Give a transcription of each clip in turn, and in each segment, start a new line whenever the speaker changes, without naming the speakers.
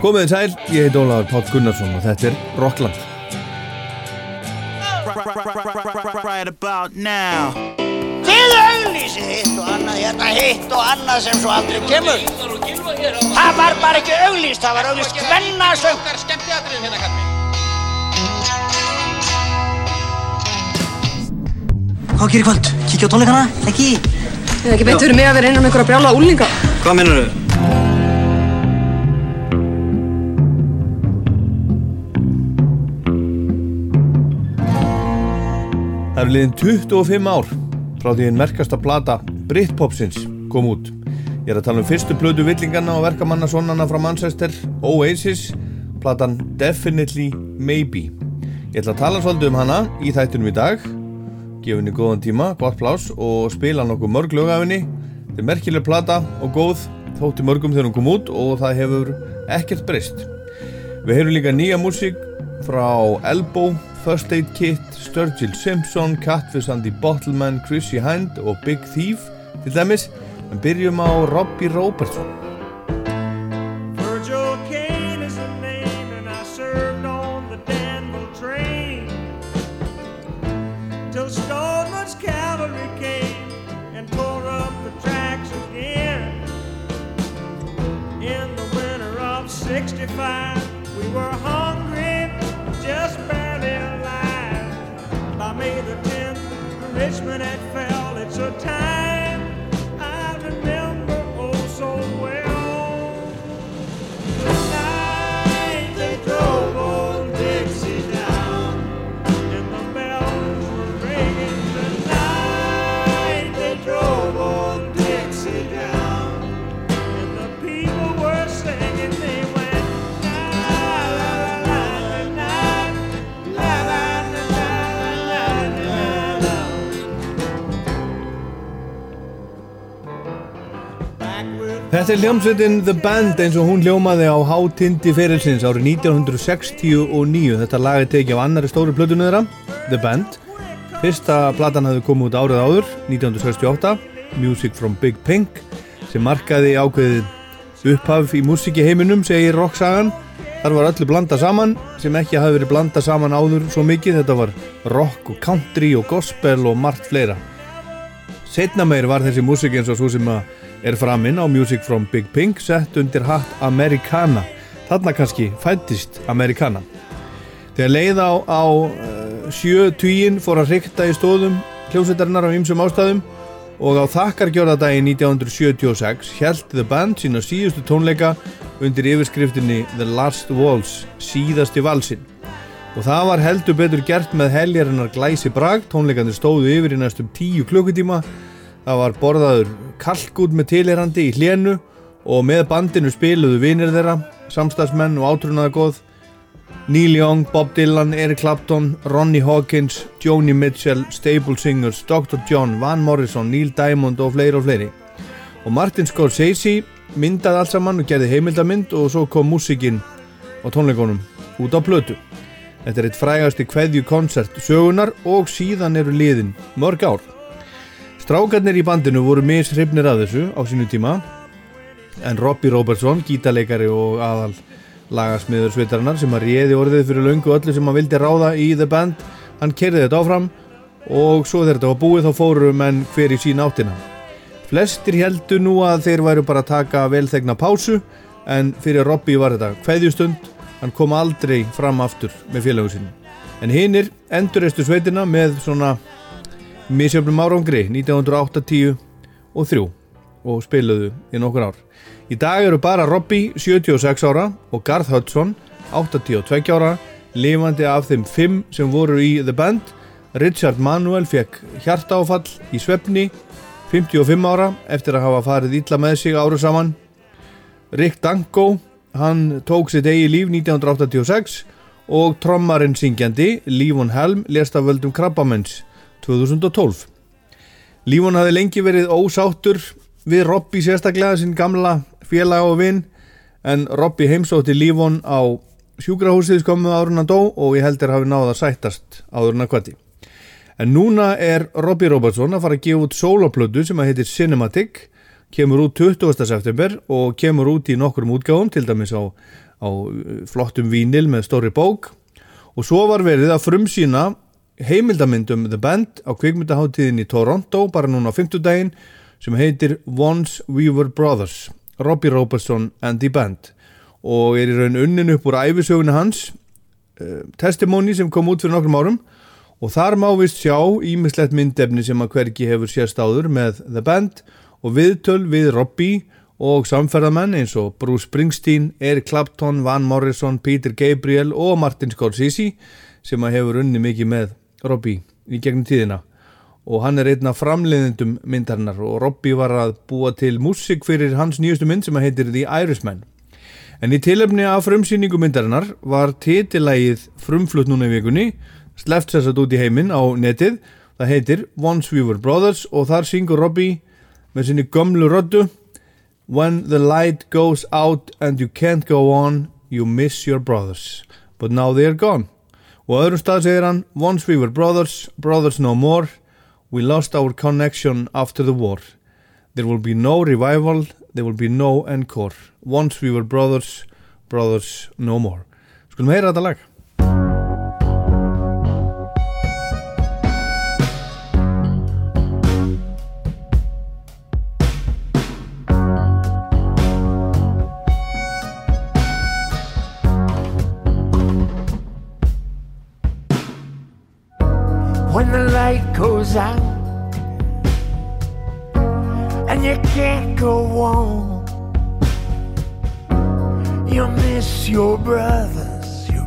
Komið þið sæl, ég heit Ólaður Páll Gunnarsson og þetta er Rockland.
Right about now
Þið auglýsið hitt og annað, hérna hitt og annað sem svo aldrei kemur. Það var bara ekki auglýst, það var auglýst hvennasöng.
Hvað gerir kvöld? Kíkja á tónleikana? Ekki?
Eða ekki beint fyrir mig að vera innan með einhverja brjála úlinga.
Hvað minnur þau?
Það er liðin 25 ár frá því einn merkasta plata Britpopsins kom út. Ég er að tala um fyrstu blödu villingarna og verkamannasonnana frá Manchester, Oasis, platan Definitely Maybe. Ég ætla að tala svolítið um hana í þættunum í dag, gefa henni góðan tíma, gott plás og spila nokkuð mörg lög af henni. Þetta er merkileg plata og góð, þótti mörgum þegar hún kom út og það hefur ekkert breyst. Við heyrum líka nýja músík frá Elbow, First Aid Kit, Sturgill Simpson, Catfish and the Bottleman, Chrissy Hind og Big Thief til dæmis. En byrjum á Robbie Robertson.
May the 10th, Richmond had fell. It's a time
Þetta er hljómsveitin The Band eins og hún hljómaði á hátindi ferilsins árið 1969. Þetta lag er tekið af annari stóri plötunni þeirra, The Band. Fyrsta platan hafði komið út árið áður, 1968, Music from Big Pink, sem markaði ákveðið upphaf í músiki heiminum, segir rocksagan. Þar var öllu blanda saman, sem ekki hafi verið blanda saman áður svo mikið. Þetta var rock og country og gospel og margt fleira. Setna meir var þessi músik eins og svo sem að er framinn á Music from Big Pink sett undir hatt Americana. Þarna kannski fættist Americana. Þegar leið á, á uh, sjö tuginn fór að rikta í stóðum hljómsveitarinnar á ymsum ástæðum og á þakkargjörðadagi 1976 held The Band sína síðustu tónleika undir yfirskriftinni The Last Waltz, síðasti valsinn. Og það var heldur betur gert með heljarinnar glæsi brag, tónleikandir stóðu yfir í næstum tíu klukkutíma, það var borðaður kalkút með tilherandi í hlénu og með bandinu spiluðu vinir þeirra, samstagsmenn og átrúnaða góð, Neil Young, Bob Dylan, Eric Clapton, Ronnie Hawkins, Joni Mitchell, Stable Singers, Dr. John, Van Morrison, Neil Diamond og fleiri og fleiri. Og Martin Scorsese myndaði allt saman og gerði heimildamind og svo kom músikinn á tónleikonum út á plötu. Þetta er eitt frægasti kveðju konsert sögunar og síðan eru liðin mörg ár. Strákarnir í bandinu voru mishrifnir af þessu á sínu tíma en Robbie Robertson, gítarleikari og aðal lagasmiður sveitarinnar sem að réði orðið fyrir löngu öllu sem hann vildi ráða í The Band hann kerði þetta áfram og svo þegar þetta var búið þá fóru menn hver í sín áttina. Flestir heldu nú að þeir væru bara að taka velþegna pásu en fyrir Robbie var þetta kveðjustund hann kom aldrei fram aftur með félagu sinu. En hinnir endurreistu sveitina með svona misjöfnum árangri 1980 og 3 og spiluðu í nokkur ár. Í dag eru bara Robbie 76 ára og Garth Hudson 82 ára lifandi af þeim 5 sem voru í The Band. Richard Manuel fekk hjartaáfall í svefni 55 ára eftir að hafa farið ítla með sig áru saman. Rick Danko hann tók sitt eigi líf 1986 og trommarinn syngjandi Lífon Helm lést af völdum krabbamenns 2012. Lífon hafði lengi verið ósáttur við Robby sérstaklega sinn gamla félag og vinn en Robby heimsótti Lífon á sjúkrahúsið skömmu áður en hann dó og ég heldur hafi náða að sættast áður en að kvati. En núna er Robbie Robertson að fara að gefa út soloplödu sem að heitir Cinematic kemur út 20. september og kemur út í nokkrum útgáðum til dæmis á á flottum vínil með stóri bók og svo var verið að frumsýna heimildamindum The Band á kvikmyndaháttíðin í Toronto bara núna á 50 daginn sem heitir Once We Were Brothers Robbie Robertson and the Band og er í raun unnin upp úr æfisögunni hans uh, testimony sem kom út fyrir nokkrum árum. Og þar má vist sjá ímislegt myndefni sem að hverki hefur sérst áður með The Band og viðtöl við Robbie og samferðamenn eins og Bruce Springsteen, Eric Clapton, Van Morrison, Peter Gabriel og Martin Scorsese sem að hefur unni mikið með Robbie í gegnum tíðina. Og hann er einn af framleiðendum myndarinnar og Robbie var að búa til músik fyrir hans nýjustu mynd sem heitir The Irishman. En í tilöfni af frumsýningu myndarinnar var titilægið frumflutt núna í vikunni sleft sér satt út í heiminn á netið. Það heitir Once We Were Brothers og þar syngur Robbie með sinni gömlu röddu When the light goes out and you can't go on you miss your brothers. But now they are gone og öðrum stað segir hann Once we were brothers, brothers no more. We lost our connection after the war. There will be no revival there will be no encore. Once we were brothers, brothers no more. Skulum heyra þetta lag
out and you can't go on. You miss your brothers, you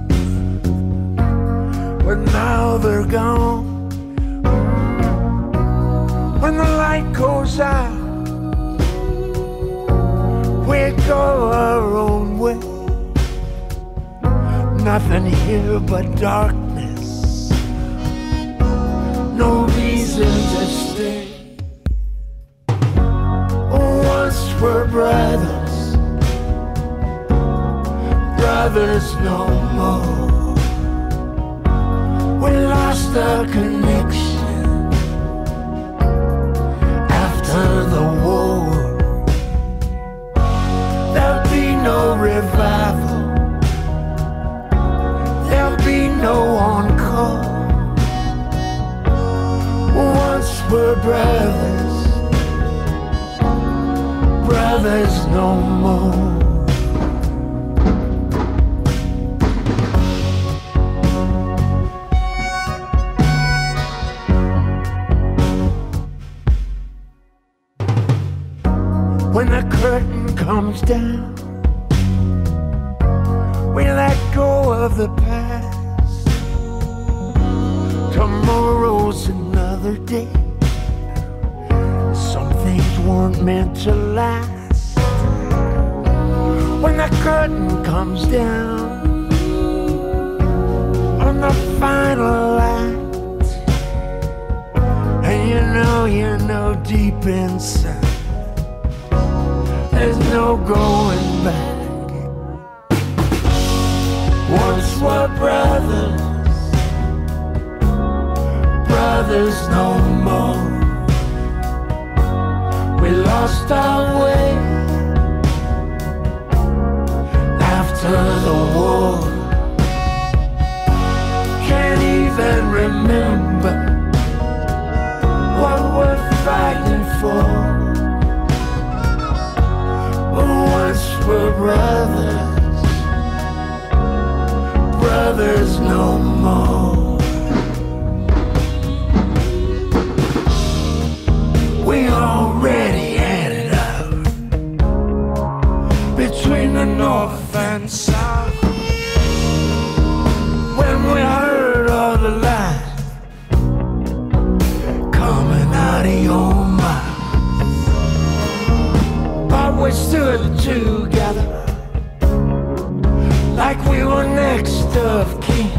but now they're gone. When the light goes out, we go our own way. Nothing here but darkness we're brothers, brothers no more. We lost our connection after the war. There'll be no revival. There'll be no encore once we're brothers, brothers no more. When the curtain comes down, we let go of the past. Tomorrow's another day. Some things weren't meant to last. Curtain comes down on the final act, and you know, you know deep inside, there's no going back. Once were brothers brothers no more. We lost our way brothers, brothers of kin.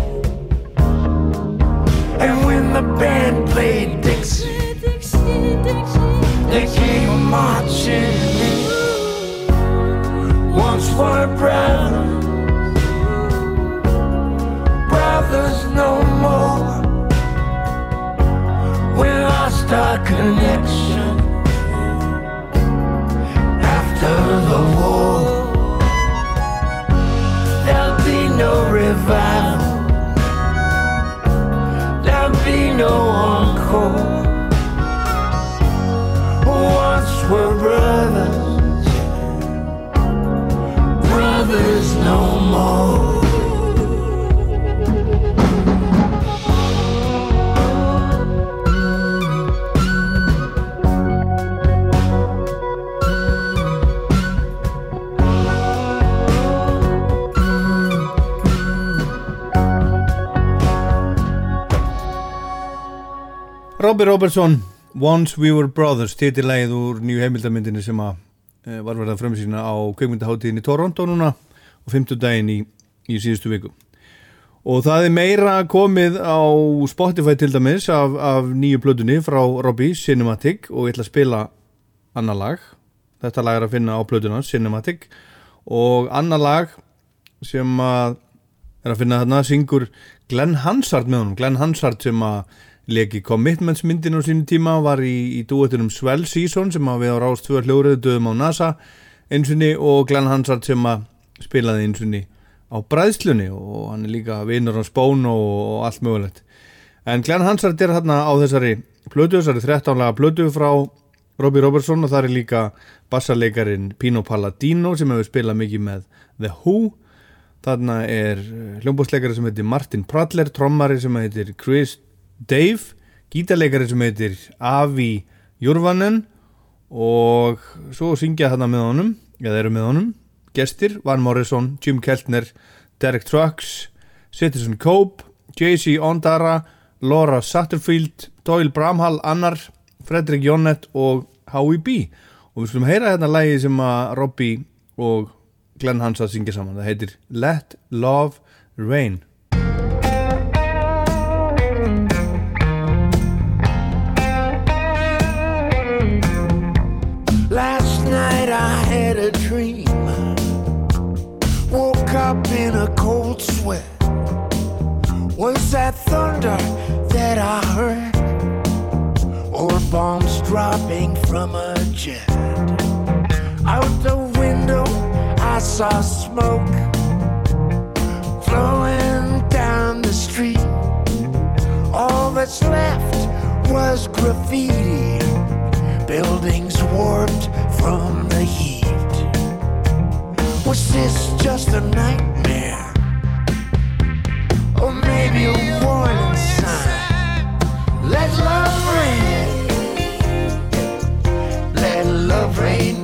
And when the band played Dixie. They came marching in. Once were brothers, brothers no more. We lost our connection after the war. no revival. There'll be no encore.
Robbie Robertson Once We Were Brothers titilægið úr nýju heimildamyndinni sem að e, var verið að frumsýna á kveikmyndaháttíðin í Toronto núna og 50 daginn í, í síðustu viku. Og það er meira komið á Spotify til dæmis af, af nýju plötunni frá Robbie Cinematic og ég ætla að spila annar lag. Þetta lag er að finna á plötuna Cinematic. Og annar lag sem að er að finna þarna syngur Glenn Hansard með honum. Glenn Hansard sem að leki commitments myndin á sínu tíma var í, í duetunum Swell Season sem að við á rást tvö hljóriðu döðum á NASA einsunni og Glenn Hansard sem að spilaði einsunni á bræðslunni og hann er líka vinnur á spón og, og allt mögulegt. En Glenn Hansard er hérna á þessari plödu, þessari 13 laga plödu frá Robbie Robertson og það er líka bassarleikarin Pino Palladino sem hefur spilað mikið með The Who. Þarna er hljómbúsleikari sem heitir Martin Pradler trommari sem heitir Chris Dave, gítarleikari sem heitir Avi Jurvanen og svo syngja þarna með honum, eða eru með honum gestir, Van Morrison, Jim Keltner Derek Trucks Citizen Cope, Jay-Z Ondara Laura Satterfield Doyle Bramhall, Annar Fredrik Jónett og Howie B. Og við skulum heyra hérna lægi sem að Robbie og Glenn Hansard syngja saman, það heitir Let Love Rain
I had a dream. Woke up in a cold sweat. Was that thunder that I heard? Or bombs dropping from a jet? Out the window I saw smoke flowing down the street. All that's left was graffiti buildings warped from the heat. Was this just a nightmare? Or maybe a warning sign? Let love rain. Let love rain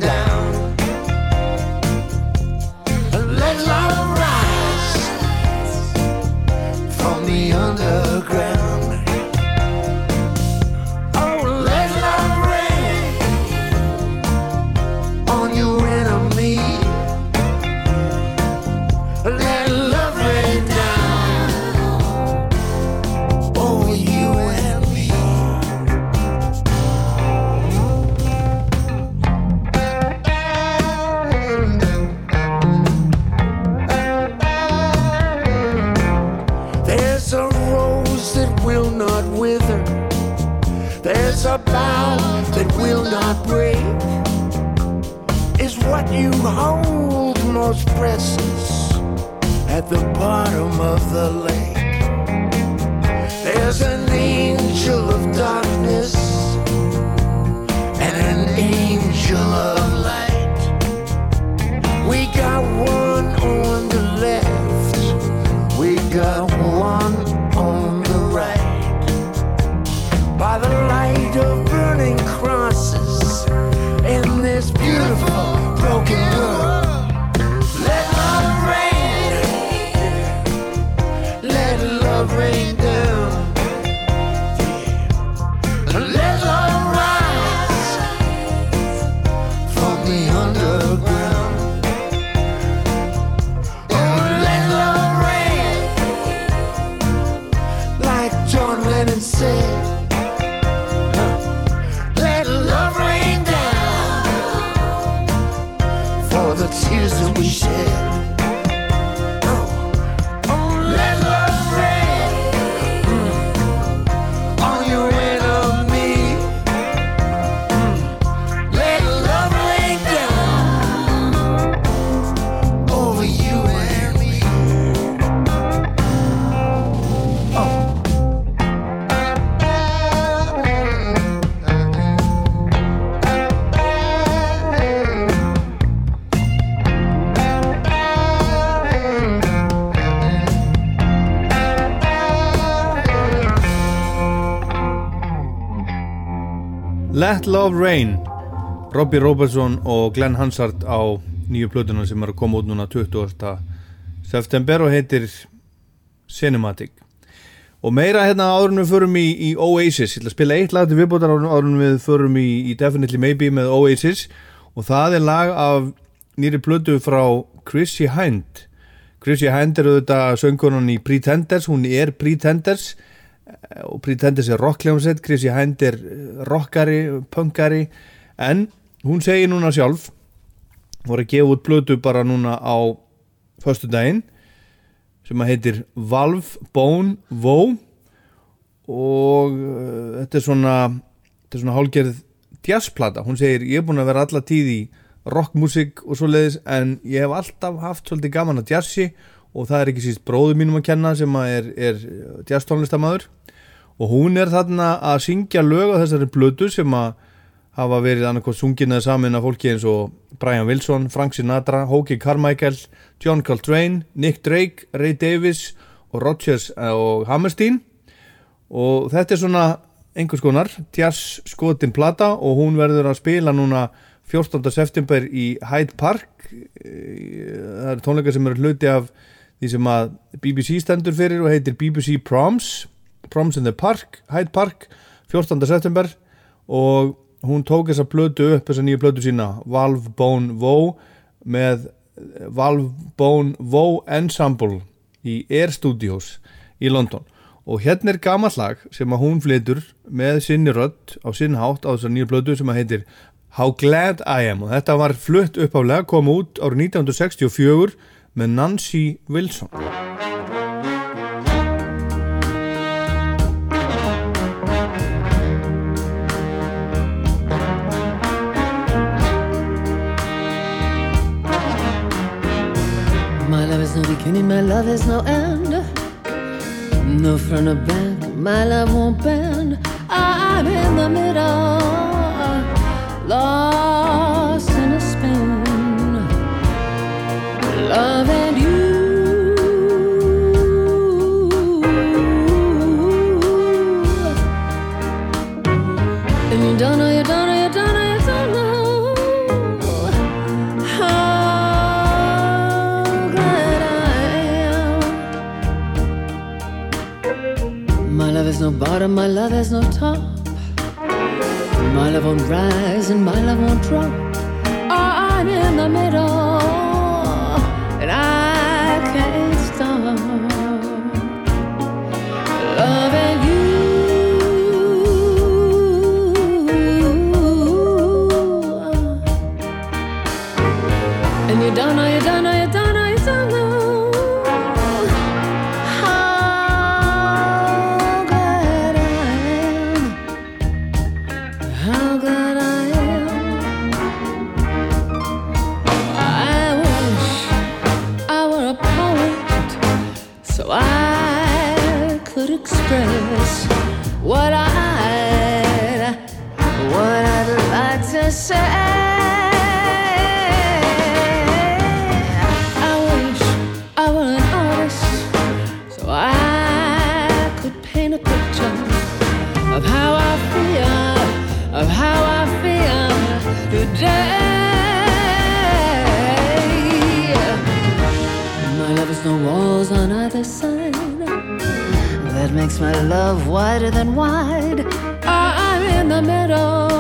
There's a rose that will not wither. There's a bough that will not break. Is what you hold most precious at the bottom of the lake. There's an angel of darkness and an angel of the light Love Rain
Robbie Robertson og Glenn Hansard á nýju plötuna sem er að koma út núna 20. september og heitir Cinematic Og meira hérna en við förum í, í Oasis, ég ætla að spila eitt lag til viðbútar en við förum í, í Definitely Maybe með Oasis og það er lag af nýri plötu frá Chrissy Hind. Chrissy Hind er auðvitað söngunan í Pretenders, hún er Pretenders eh, og Pretenders er rockljónsett, Chrissy Hind er eh, rockari, punkari. En hún segir núna sjálf voru að gefa út plötu bara núna á föstu daginn sem að heitir Valve Bone Woe. Og uh, þetta er svona þetta er svona hálgerð jazzplata, hún segir ég er búin að vera alla tíð í rockmusik og svo leiðis en ég hef alltaf haft svolítið gaman að jazzi og það er ekki síst bróður mínum að kenna sem er, er jazz tónlistamæður og hún er þarna að syngja lög á þessari blödu sem að hafa verið annarkoð sungin eða samin af fólki eins og Brian Wilson, Frank Sinatra, Hoagy Carmichael, John Coltrane, Nick Drake, Ray Davis og Rodgers og Hammerstein og þetta er svona einhvers konar jazz skotin plata og hún verður að spila núna 14. september í Hyde Park það eru tónleikar sem eru hluti af því sem að BBC stendur fyrir og heitir BBC Proms Proms in the Park, Hyde Park 14. september og hún tók þessa plötu upp þessa nýju plötu sína Valve Bone Woe með Valve Bone Woe Ensemble í Air Studios í London og hérna er gammal lag sem að hún flytur með sinni rödd á sinn hátt á þessa nýju plötu sem að heitir How Glad I Am og þetta var flutt uppáflega kom út árið 1964 með Nancy Wilson
My love is no beginning, my love is no end. No front or back, my love won't bend. I'm in the middle, lost Love and you. And you don't know, you don't know, you don't know, you don't know how glad I am. My love is no bottom, my love has no top. My love won't rise and my love won't drop. I'm in the middle, makes my love wider than wide. Ah, I'm in the middle,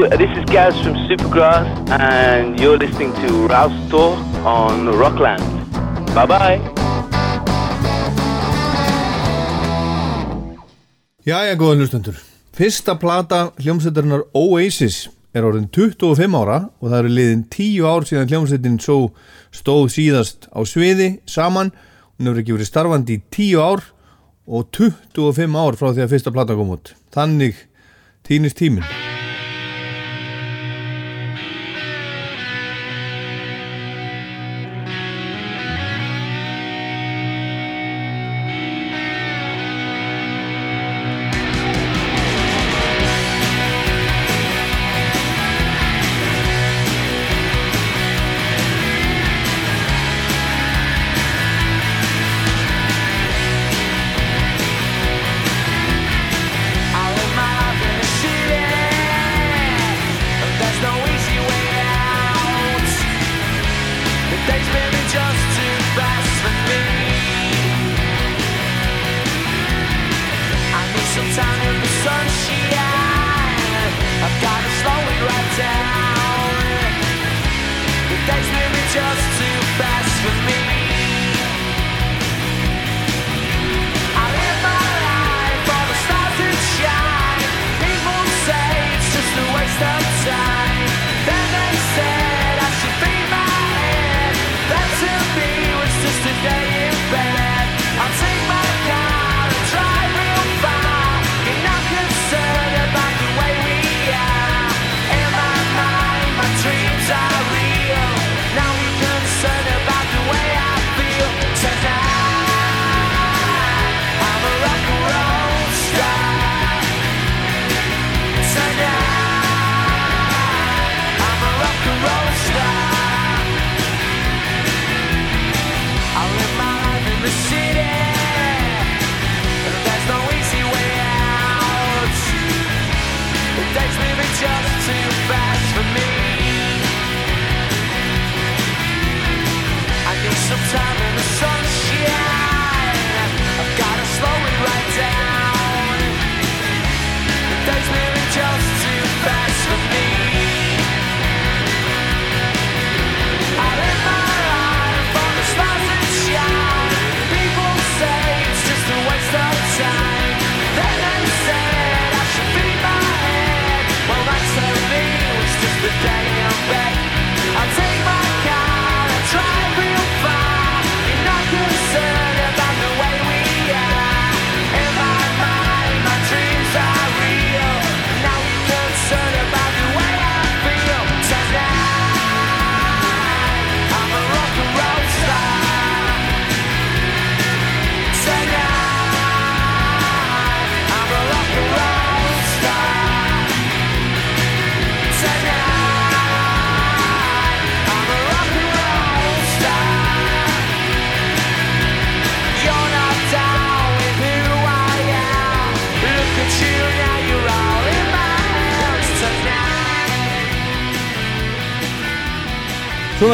Hello, this is Gaz from Supergrass, and you're listening to Rouse Talk on Rockland. Bye bye.
Jæja, góða hlustendur. Fyrsta plata hljómsveitarinnar Oasis er orðin 25 ára og það eru liðin 10 ár síðan hljómsveitin svo stóð síðast á sviði saman. Hún hefur ekki verið starfandi í 10 ár og 25 ár frá því að fyrsta plata kom út. Þannig týnist tíminn.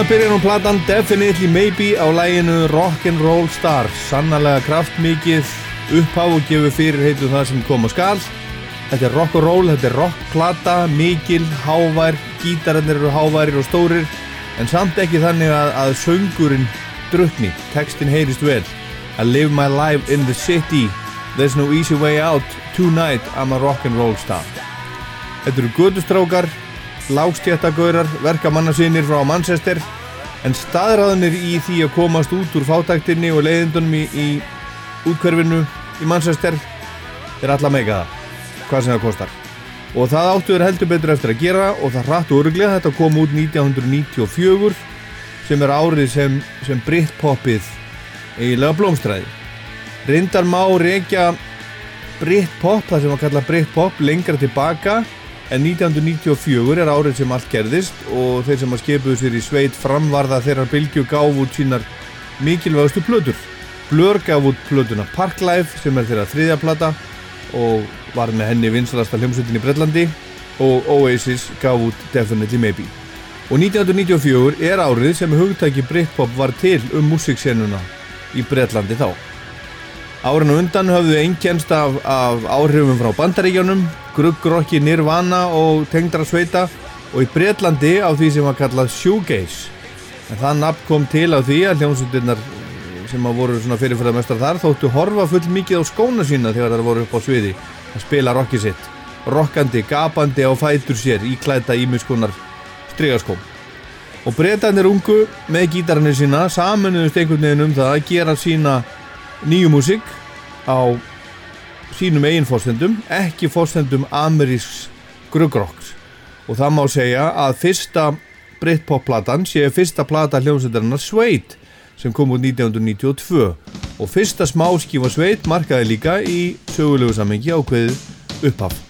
Byrjar hún platan Definitely Maybe á læginu Rock'n'Roll Star. Sannarlega kraftmikið upphá og gefur fyrir heitu það sem kom á skal. Þetta er rock'n'roll, þetta er rockplata mikil, hávær, gítararnir eru háværir og stórir en samt ekki þannig að, að söngurinn drukni, textin heyrist vel. I live my life in the city. There's no easy way out. Tonight I'm a rock'n'roll star. Þetta eru gödustrákar, lágstjættagaurar, verkamannasinnir frá Manchester en staðræðanir í því að komast út úr fátæktinni og leiðindunum í, í útkverfinu í Manchester er alla meika það, hvað sem það kostar. Og það áttu þér heldur betur eftir að gera og það hratt og öruglega, þetta kom út 1994 sem er árið sem, sem Britpopið eiginlega blómstræði. Reyndar má reykja Britpop, það sem að kalla Britpop, lengra tilbaka en 1994 er árið sem allt gerðist og þeir sem að skipuðu sér í sveit framvarða þeirra bylgju gáf út sínar mikilvægustu plötur. Blur gaf út plötuna Parklife sem er þeirra þriðja plata og var með henni vinsalasta hljómsveitin í Breitlandi og Oasis gaf út Definitely Maybe. Og 1994 er árið sem hugtæki Britpop var til um músiksennuna í Breitlandi þá.
Árin og undan höfðu einkennst af, af áhrifum frá bandaríkjónum, gruggrokki Nirvana og tengdra sveita og í Breitlandi á því sem var kallað shoegaze. En það nafn kom til á því að hljómsveitirnar sem að voru svona fyrirfæðamestrar þar þóttu horfa full mikið á skóna sína þegar það voru upp á sviði að spila rocki sitt. Rokkandi, gapandi á fætur sér í klæta ímiðskonar strygaskóm. Og breytanir ungu með gítarannir sína saminuðust einhvern veginn um það að gera sína nýju músík á sínum eigin fórstendum, ekki fórstendum amerísks gruggrocks. Og það má segja að fyrsta Britpop-platan sé fyrsta plata hljómsveitarinnar Suede sem kom út 1992 og fyrsta smáskífa Suede markaði líka í sögulegu samengi ákveðið upphaf.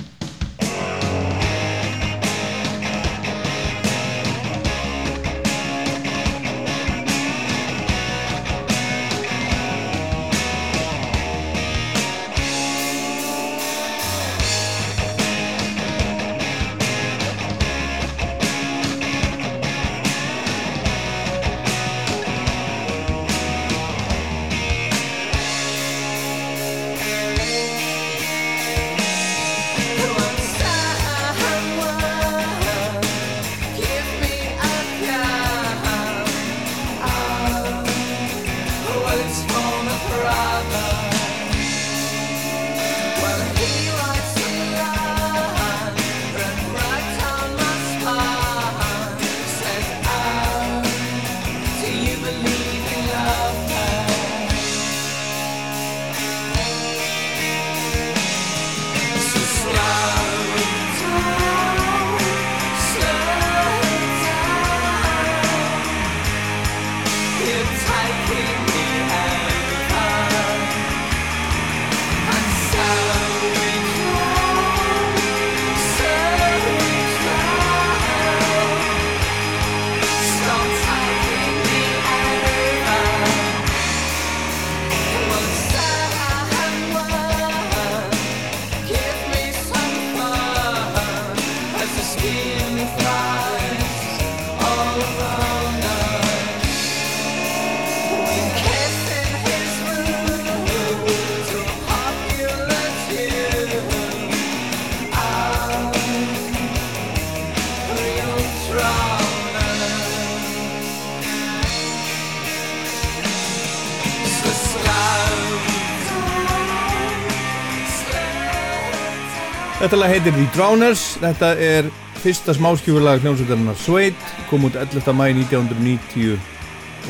Lag heitir The Drowners, þetta er fyrsta smáskjöfulag hljómsveitarinnar Suede, kom út 11. mæ 1992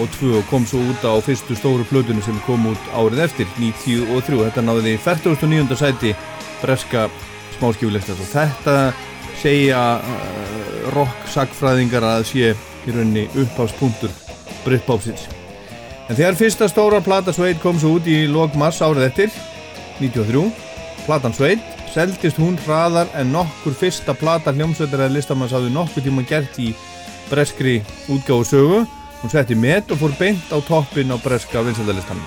og kom svo út á fyrstu stóru plötunum sem kom út árið eftir, 93. Þetta náði 49. sæti breska smáskjöfulegstast og þetta segja uh, rock-sagfræðingar að sé í rauninni uppháspunktur Britpopsins. En þegar fyrsta stóra plata Suede kom svo út í lok mars árið eftir, 93, platan Suede, seldist hún hraðar en nokkur fyrsta plata hljómsveitar eða listamanns hafði nokkur tíma gert í breskri útgáðu sögu. Hún setti met og fór beint á toppin á breska vinsældalistanum.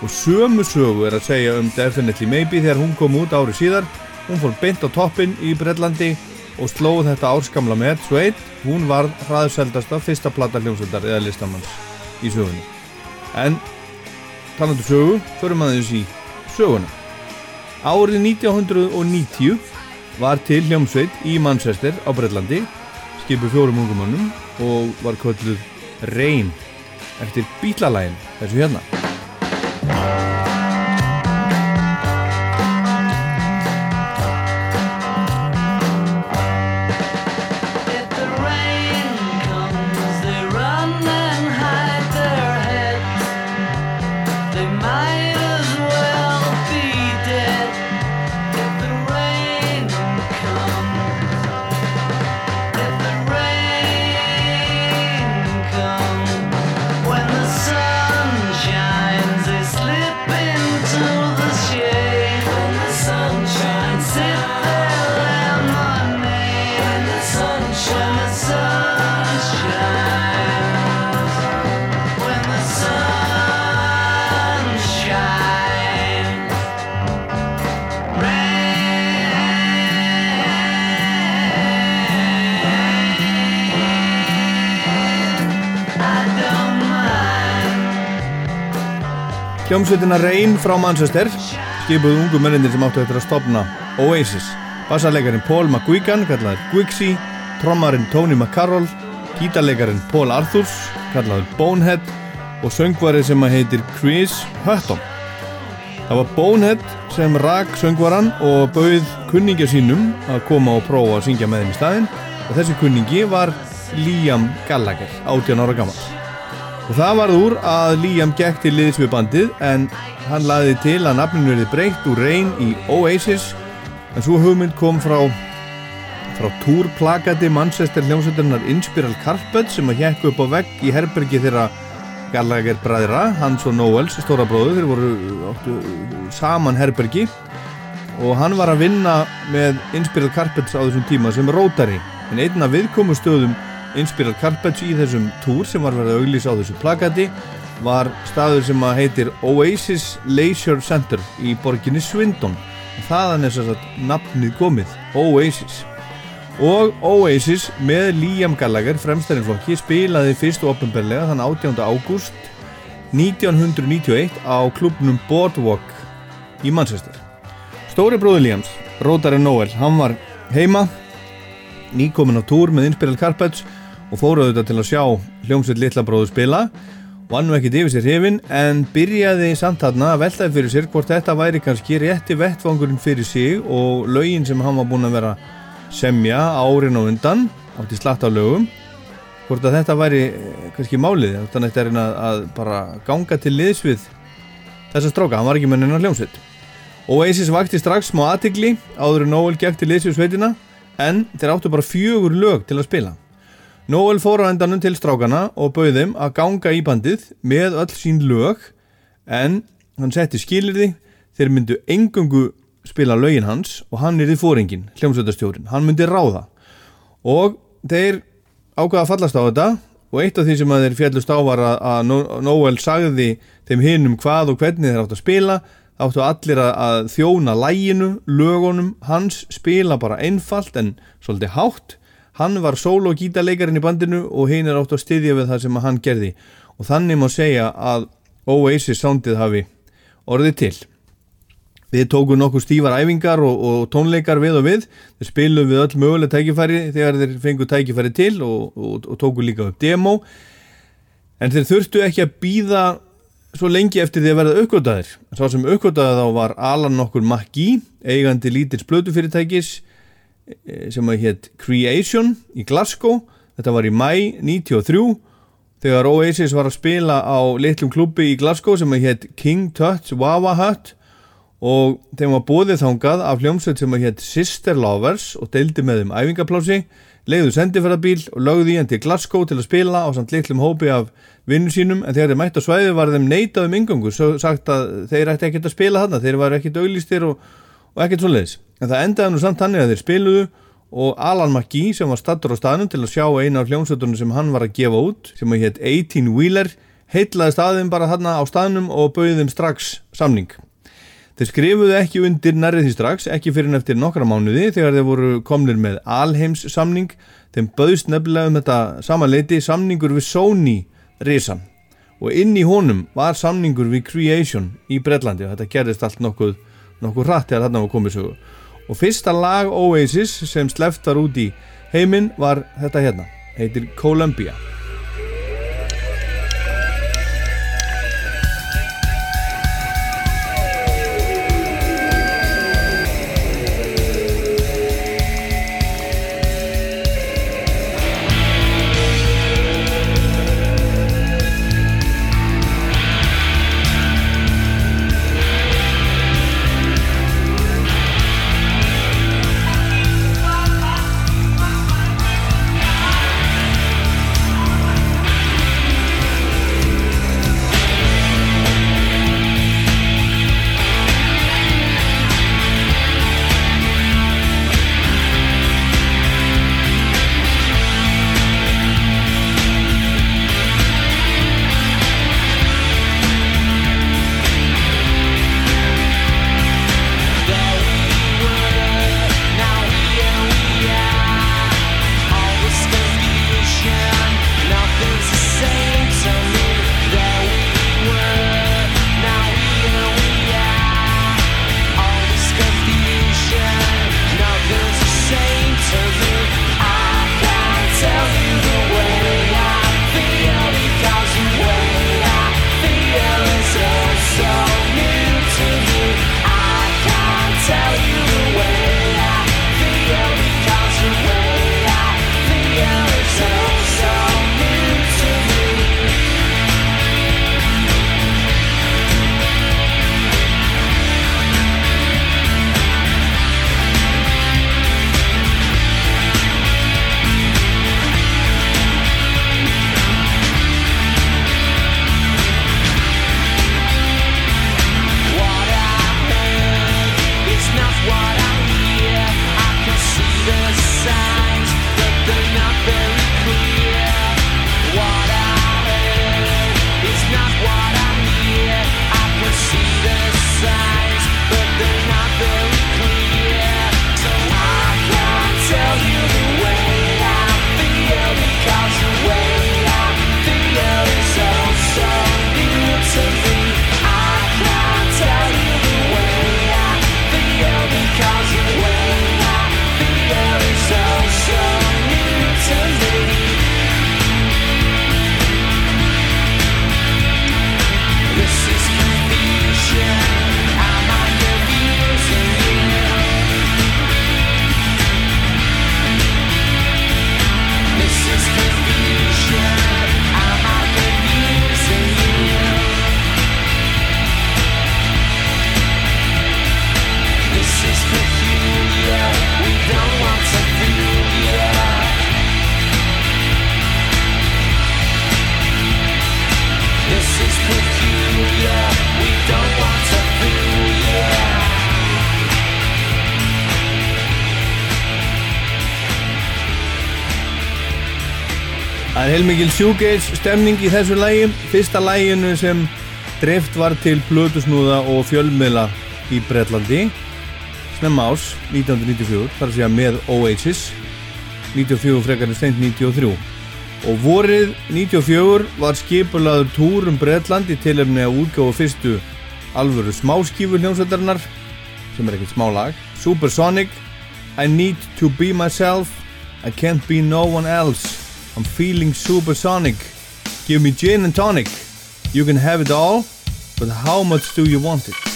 Og sömu sögu er að segja um Definitely Maybe þegar hún kom út árið síðar. Hún fór beint á toppin í Breitlandi og slóð þetta árskamla met Suede. Hún var hraðseldasta fyrsta plata hljómsveitar eða listamanns í sögunni. En talandu sögu, förum aðeins í söguna. Árið 1990 var til hljómsveit í Manchester á Breitlandi skipu fjórum ungumannum og var kölluð Rain eftir bítlalægin þessu hérna hljómsveitina Rain frá Manchester skipuð ungu mennindir sem áttu eftir að stopna Oasis. Bassarleikarin Paul McGuigan, kallaður Gwixi, trommarinn Tony McCarroll, gítarleikarin Paul Arthurs, kallaður Bonehead og söngvarið sem að heitir Chris Hutton. Það var Bonehead sem rak söngvaran og bauð kunningja sínum að koma og prófa að syngja með þeim í staðinn og þessi kunningi var Liam Gallagher, 18 ára gammal. Og það varð úr að Liam gekk til liðs við bandið en hann laði til að nafninu verið breytt úr Rain í Oasis. En svo hugmynd kom frá frá túrplakati Manchester hljómsveiturinnar Inspiral Carpet sem að hjekku upp á vegg í herbergi þeirra Gallagher bræðra, Hans og Noels stóra bróðu, þeir voru áttu, saman herbergi. Og hann var að vinna með Inspiral Carpets á þessum tíma sem rótari en einna viðkomustöðum Inspiral Carpets í þessum túr sem var verið að auglýsa á þessu plakati var staður sem að heitir Oasis Leisure Center í borginni Swindon þaðan er þess að nafnið komið Oasis og Oasis með Liam Gallagher fremstærinflokki spilaði fyrst og oppenbarlega þann 18. ágúst 1991 á klubnum Boardwalk í Manchester Stóri bróður Liams, Róðari Noel hann var heima nýkomin á túr með Inspiral Carpets og fóruðu þetta til að sjá hljómsveit litla bróður spila. Vann nú ekkert yfir sér hefin en byrjaði samt þarna að veltaði fyrir sér hvort þetta væri kannski rétti vettvangurinn fyrir sig og lögin sem hann var búin að vera semja árin og undan átti slatt á lögum hvort að þetta væri eh, kannski málið þannig að þetta er einn að, bara ganga til liðs við þessa stráka, hann var ekki með hennar hljómsveit. Oasis vakti strax smá aðtigli áður en Noel gekk til liðs við sveitina en þeir áttu bara fjögur lög til að spila Noel fór á endanum til strákana og bauð þeim að ganga í bandið með öll sín lög en hann setti skilirði þeir myndu engungu spila lögin hans og hann er í fóringin, hljómsveitastjórin hann myndi ráða. Og þeir ákvaða að fallast á þetta og eitt af því sem að þeir fjallust á var að, Noel sagði þeim hinn um hvað og hvernig þeir átt að spila. Áttu allir að þjóna læginu, lögunum. Hans spila bara einfalt en svolítið hátt hann var solo gítarleikarin í bandinu og hinn er átt að styðja við það sem hann gerði og þannig má segja að Oasis soundið hafi orðið til Við tókum nokkuð stífar æfingar og, og tónleikar við og við. Þeir spilum við öll möguleg tækifæri þegar þeir fengu tækifæri til og, og, og tóku líka upp demo. En þeir þurftu ekki að býða svo lengi eftir því að verða aukvöldaðir. Sá sem aukvöldaði þá var Alan nokkur Maggi, eigandi lítils blötufyrirtækis e, sem að hétt Creation í Glasgow. Þetta var í mæ 93 þegar Oasis var að spila á litlum klubbi í Glasgow sem að hétt King Tut's Wawa Hut. Og þeim var bóðið þángað af hljómsveit sem að hétt Sister Lovers og deildi með þeim æfingaplási leiðu sendiferðarbíl og lögði í hann til Glasgow til að spila á samt litlum hópi af vinnu sínum. En þegar þeir mætt á svæði var þeim neitað um yngangu sagt að þeir ætti ekkert að spila þarna þeir var ekkert auðlistir og, og ekkert svo leiðis en það endaði nú samt hannig að þeir spiluðu og Alan McGee sem var stattur á staðnum til að sjá eina af hljómsveitunum sem hann var að gefa út sem að hétt 18 Wheeler heitlaði staðin bara þarna á staðnum og bauði þeim strax samning Þeir skrifuðu ekki undir nærrið því strax, ekki fyrir eftir nokkra mánuði þegar þeir voru komnir með Alheims samning. Þeim bauðst nefnilega um þetta samanleiti samningur við Sony Risan og inn í honum var samningur við Creation í Breitlandi og þetta gerðist allt nokkuð, nokkuð hratt þegar þarna var komið sögu. Og fyrsta lag Oasis sem sleftar út í heiminn var þetta hérna, heitir Columbia.
Heilmikil sjúgeits stemning í þessu lægi. Fyrsta læginu sem dreift var til blötusnúða og fjölmiðla í Breitlandi snemma árs 1994, þar að segja með Oasis. 94 frekarinn steint 93 og vorið 94 var skipulaður túr um Breitland í tilefni að útgáfa fyrstu alvöru smáskífu hljómsveitarinnar sem er ekkert smá lag Supersonic I need to be myself I can't be no one else I'm feeling supersonic Give me gin and tonic You can have it all But how much do you want it?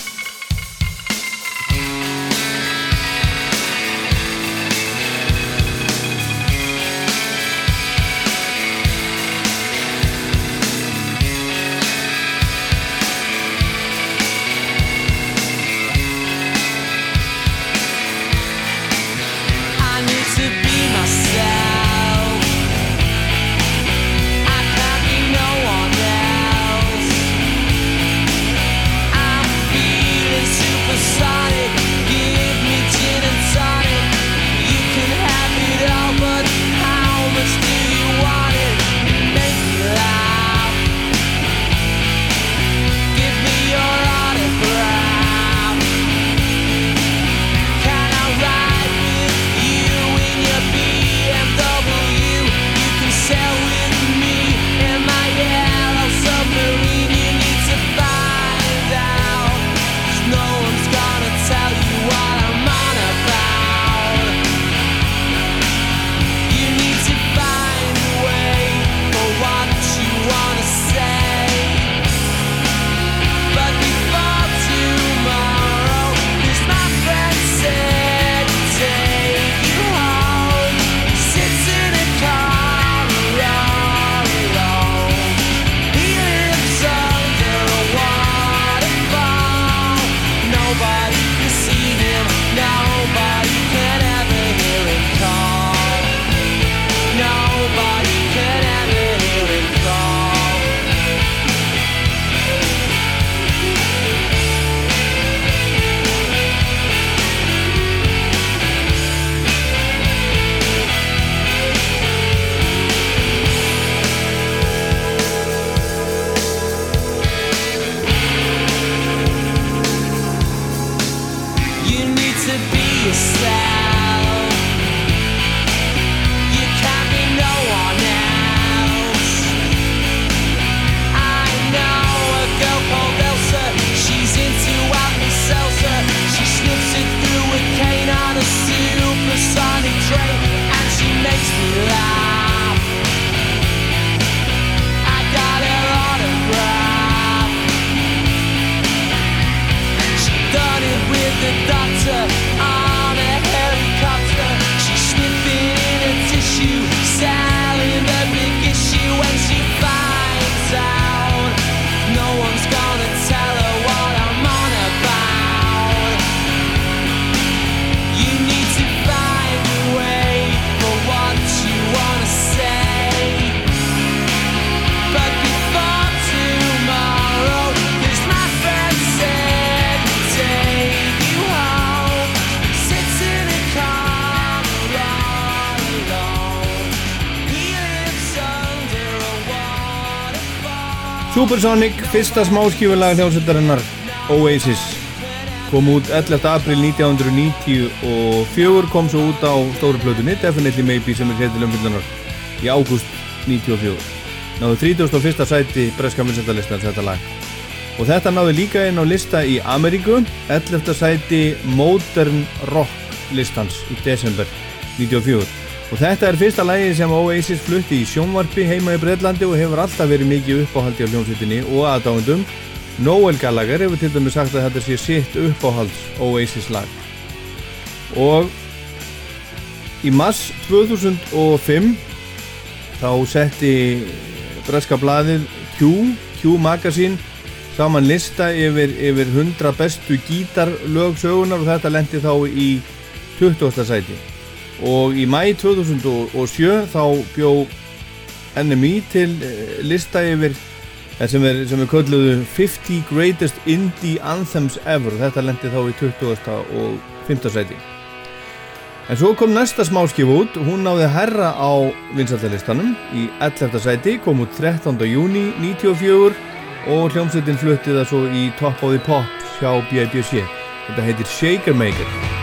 Supersonic,
fyrsta smáskífulega hljómsveitarinnar Oasis kom út 11. april 1994 kom svo út á stóru plötunni Definitely Maybe sem er hér til umfyllunar í ágúst 94 náðu 31. sæti breska vinsendalistans þetta lag og þetta náðu líka inn á lista í Ameríku 11. sæti Modern Rock listans í desember 94 og þetta er fyrsta lagi sem Oasis flutti í sjónvarpi heima í Breitlandi og hefur alltaf verið mikið uppáhaldi á hljómsveitinni og aðdáendum Noel Gallagher hefur til dæmis sagt að þetta sé sitt uppáhalds Oasis lag og í mass 2005 þá setti breska blaðið Q, Q Magazine saman lista yfir, yfir 100 bestu gítarlög sögunar og þetta lendi þá í 20. sæti og í mæ 2007 þá bjó NME til eh, lista yfir eh, sem er, er kölluðu 50 Greatest Indie Anthems Ever þetta lendi þá í 20. og 5. sæti
En svo kom næsta smáskif út, hún náði herra á vinsaldalistanum í 11. sæti, kom út 13. júni 94 og hljómsveitin flutti það svo í Top of the Pop hjá B.I.B.C. Þetta heitir Shaker Maker.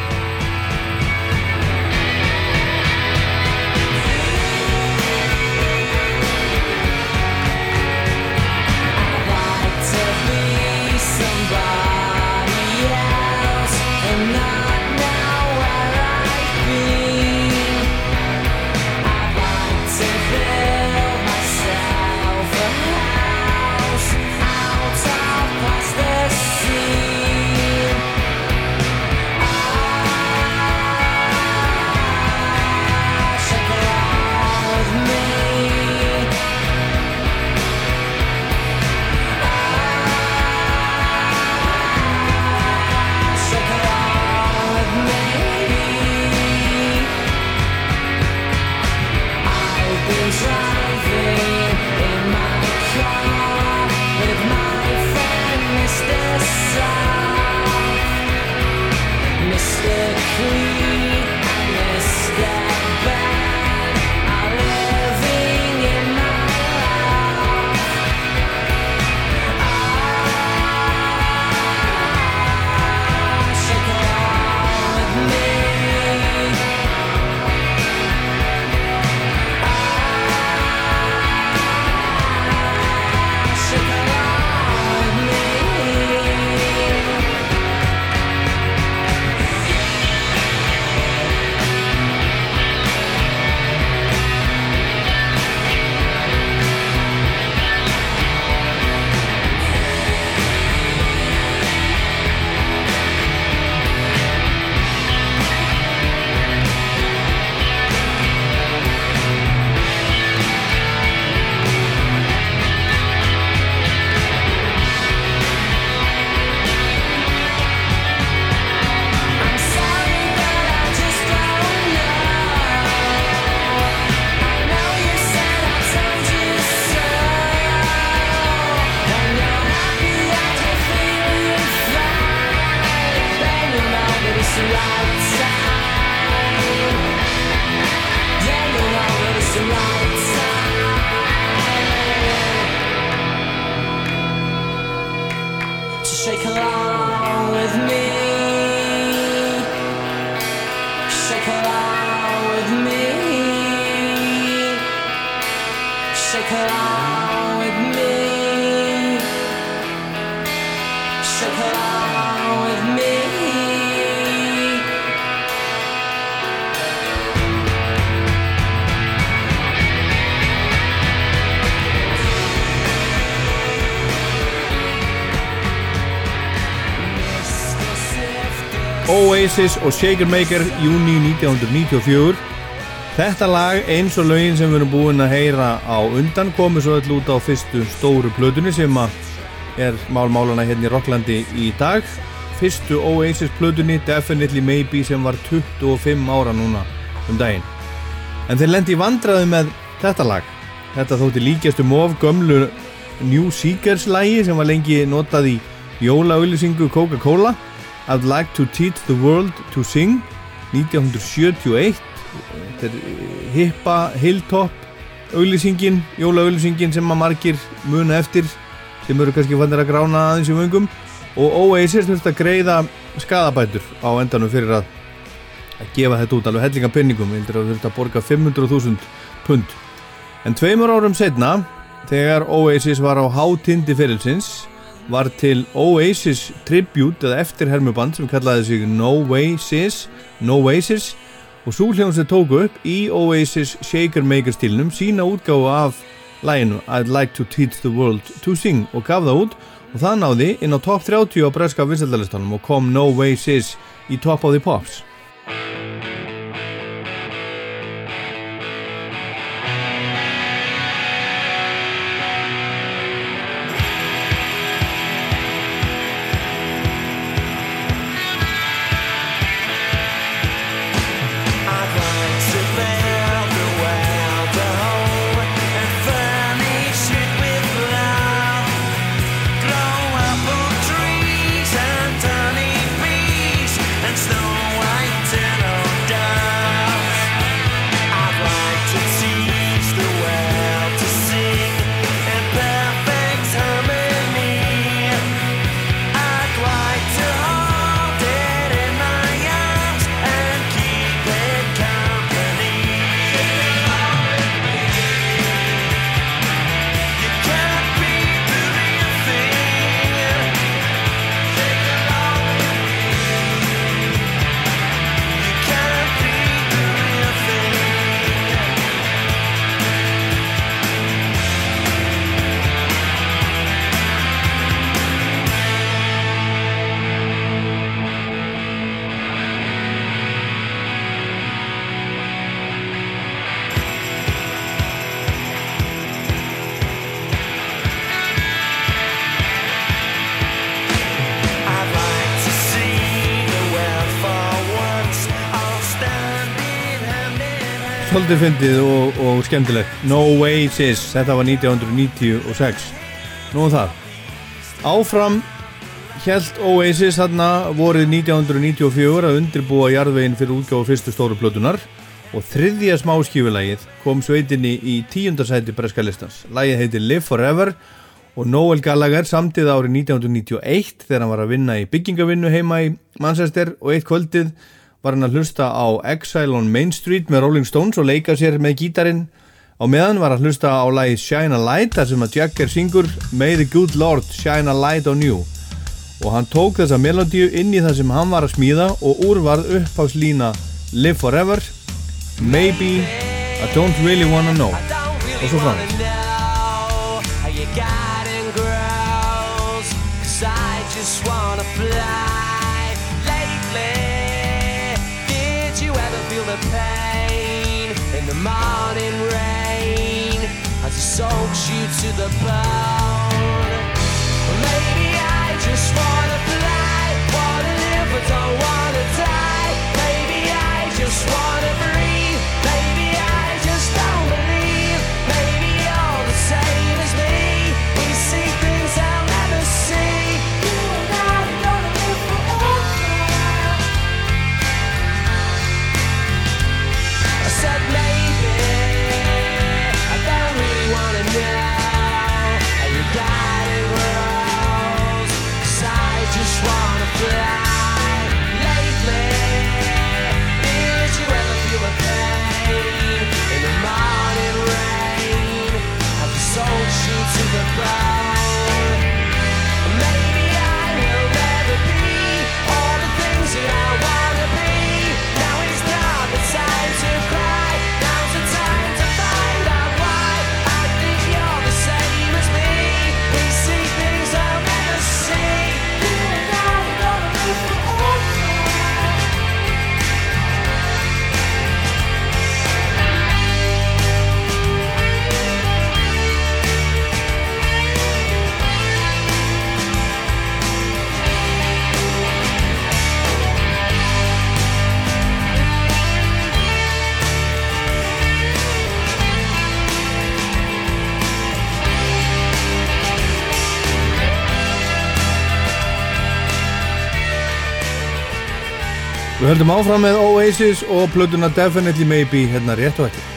Oasis og Shaker Maker júni 1994 Þetta lag eins og lögin sem við erum búin að heyra á undan komið svo öll út á fyrstu stóru plötunni sem er málmálana hérna í Rocklandi í dag. Fyrstu Oasis plötunni Definitely Maybe sem var 25 ára núna um daginn. En þeir lendi vandraði með þetta lag. Þetta þótti líkjast um of gömlu New Seekers lagi sem var lengi notað í jólaauðlýsingu Coca-Cola I'd like to teach the world to sing 1971 þetta er eh, hippa hilltop auðlýsingin, jólaauðlýsingin sem að margir muna eftir sem eru kannski fannir að grána aðeins í vöngum. Og Oasis þurfti að greiða skadabætur á endanum fyrir að að gefa þetta út alveg hellinga penningum vildur að þurfti að borga 500.000 pund. En tveimur árum setna þegar Oasis var á hátindi fyrirlsins var til Oasis Tribute eða eftirhermuband sem kallaði sig No Oasis No Oasis og svo hljóðum sem tóku upp í Oasis Shaker Maker stílnum sína útgáfu af læginu I'd like to teach the world to sing og gaf það út. Og það náði inn á top 30 á breska vinsaldalistanum og kom No Oasis í Top of the Pops fyndið og, og skemmtilegt. No Oasis, þetta var 1996 Nú um það. Áfram Hjælt Oasis þarna vorið 1994 að undirbúa jarðveginn fyrir útgáfu fyrstu stóru plötunar og þriðja smáskífulagið kom sveitinni í tíundarsæti breska listans. Lagið heitir Live Forever og Noel Gallagher samtið árið 1991 þegar hann var að vinna í byggingavinnu heima í Manchester og eitt kvöldið var hann að hlusta á Exile on Main Street með Rolling Stones og leika sér með gítarin á meðan var að hlusta á lagið Shine a Light þar sem að Jagger syngur May the good Lord shine a light on you. Og hann tók þessa melodíu inn í það sem hann var að smíða og úrvarð uppháslína Live Forever Maybe I don't really wanna know. Og svo fram
As it soaks you to the bone
Við höldum áfram með Oasis og plötuna Definitely Maybe hérna rétt og eftir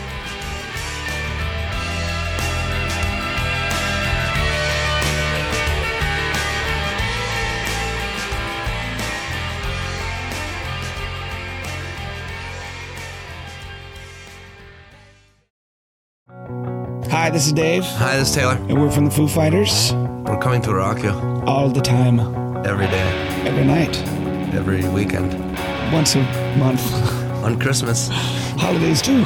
Hi, this is Dave.
Hi, this is Taylor.
And we're from the Foo Fighters.
We're coming to rock you
All the time.
every day,
Every night.
every weekend,
Once a month.
on Christmas.
Holidays too.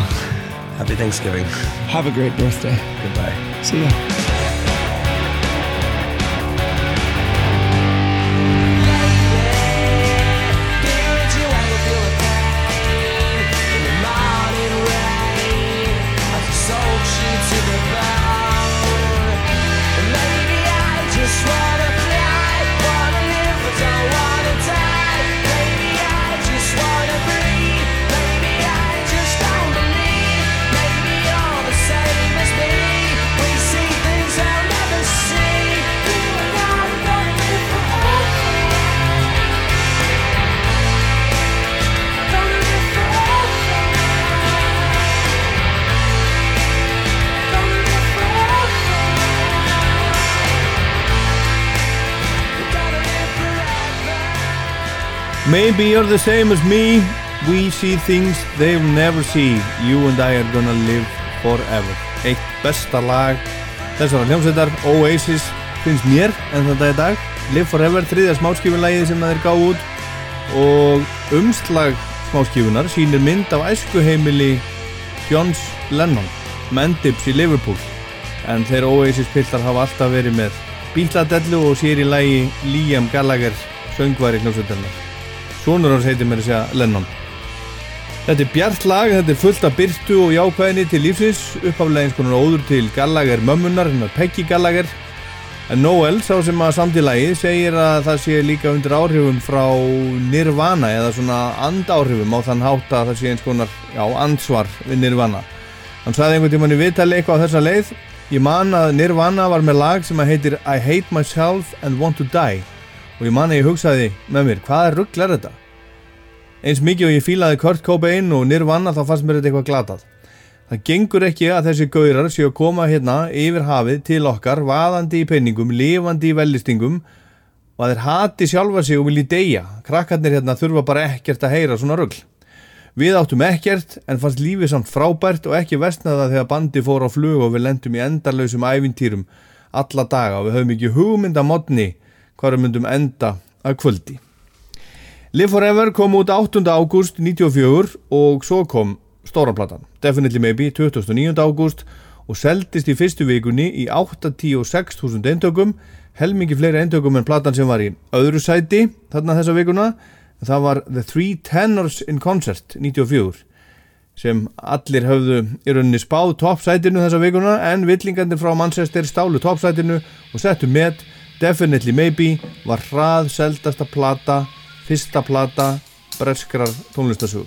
Happy Thanksgiving.
Have a great birthday.
Goodbye.
See ya.
Maybe you're the same as me. We see things they'll never see You and I are gonna live forever. Eitt besta lag þessara hljómsveitar Oasis finnst mér en þetta er dag. Live Forever, þriðja smáskífunlægið sem það er gáð út. Og umslag smáskífunar sýnir mynd af æskuheimili Johns Lennon Mendips í Liverpool. En þeir Oasis piltar hafa alltaf verið með bíladellu og sér í lægi Liam Gallagher söngvari hljómsveitarnar Sónur hans heitir mér að segja Lennon. Þetta er bjart lag, þetta er fullt af byrtu og jákvæðinni til lífsins, uppaflega eins konar óður til Gallagher mömmunar, hennar Peggy Gallagher. En Noel, sá sem að samt í lagið, segir að það sé líka undir áhrifum frá Nirvana eða svona andáhrifum á þann hátt að það sé eins konar, já, ansvar við Nirvana. Hann sagði einhvern tímann í vitali eitthvað á þessa leið, ég man að Nirvana var með lag sem að heitir I Hate Myself and Want to Die og ég man að ég hugsaði með mér, hvað er ruggl er þetta? Eins mikið og ég fílaði Kurt Cobain og Nirvana þá fannst mér þetta eitthvað glatað. Það gengur ekki að þessi gaurar séu að koma hérna yfir hafið til okkar vaðandi í penningum, lifandi í vellistingum og að þeir hati sjálfa sig og vilji deyja. Krakkarnir hérna þurfa bara ekkert að heyra svona rugl. Við áttum ekkert en fannst lífið samt frábært og ekki vestnaða þegar bandi fór á flug og við lendum í endarlausum ævintýrum alla daga og við höfum ekki hugmynda modni hvað við myndum enda að kvöldi. Live Forever kom út 8. ágúst 94 og svo kom stóranplatan, Definitely Maybe 29. ágúst og seldist í fyrstu vikunni í 8-10-6.000 eintökum, helmingi fleiri eintökum en platan sem var í öðru sæti þarna þessa vikuna, það var The Three Tenors in Concert 94 sem allir höfðu í rauninni spáð toppsætinu þessa vikuna en villingarnir frá Manchester stálu toppsætinu og settu með Definitely Maybe var hrað seldasta plata, fyrsta plata breskrar tónlistasögu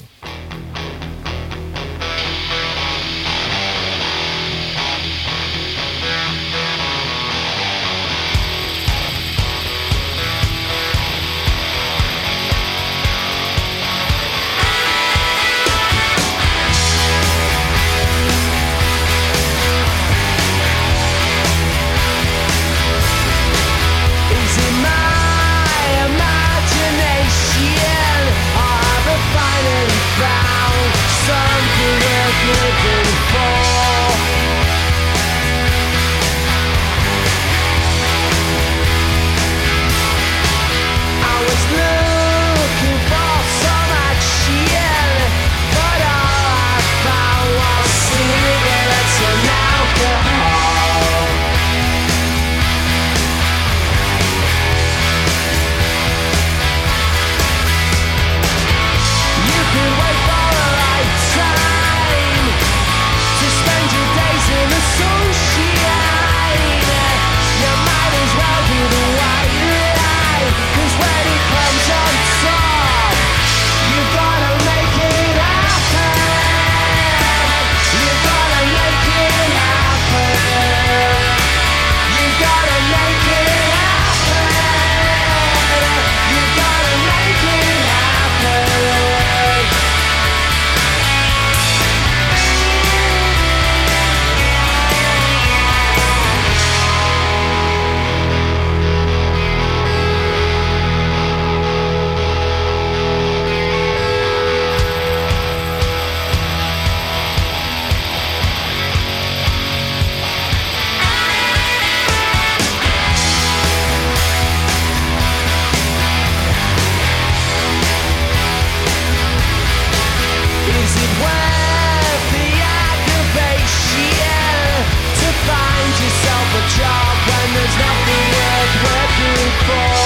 fall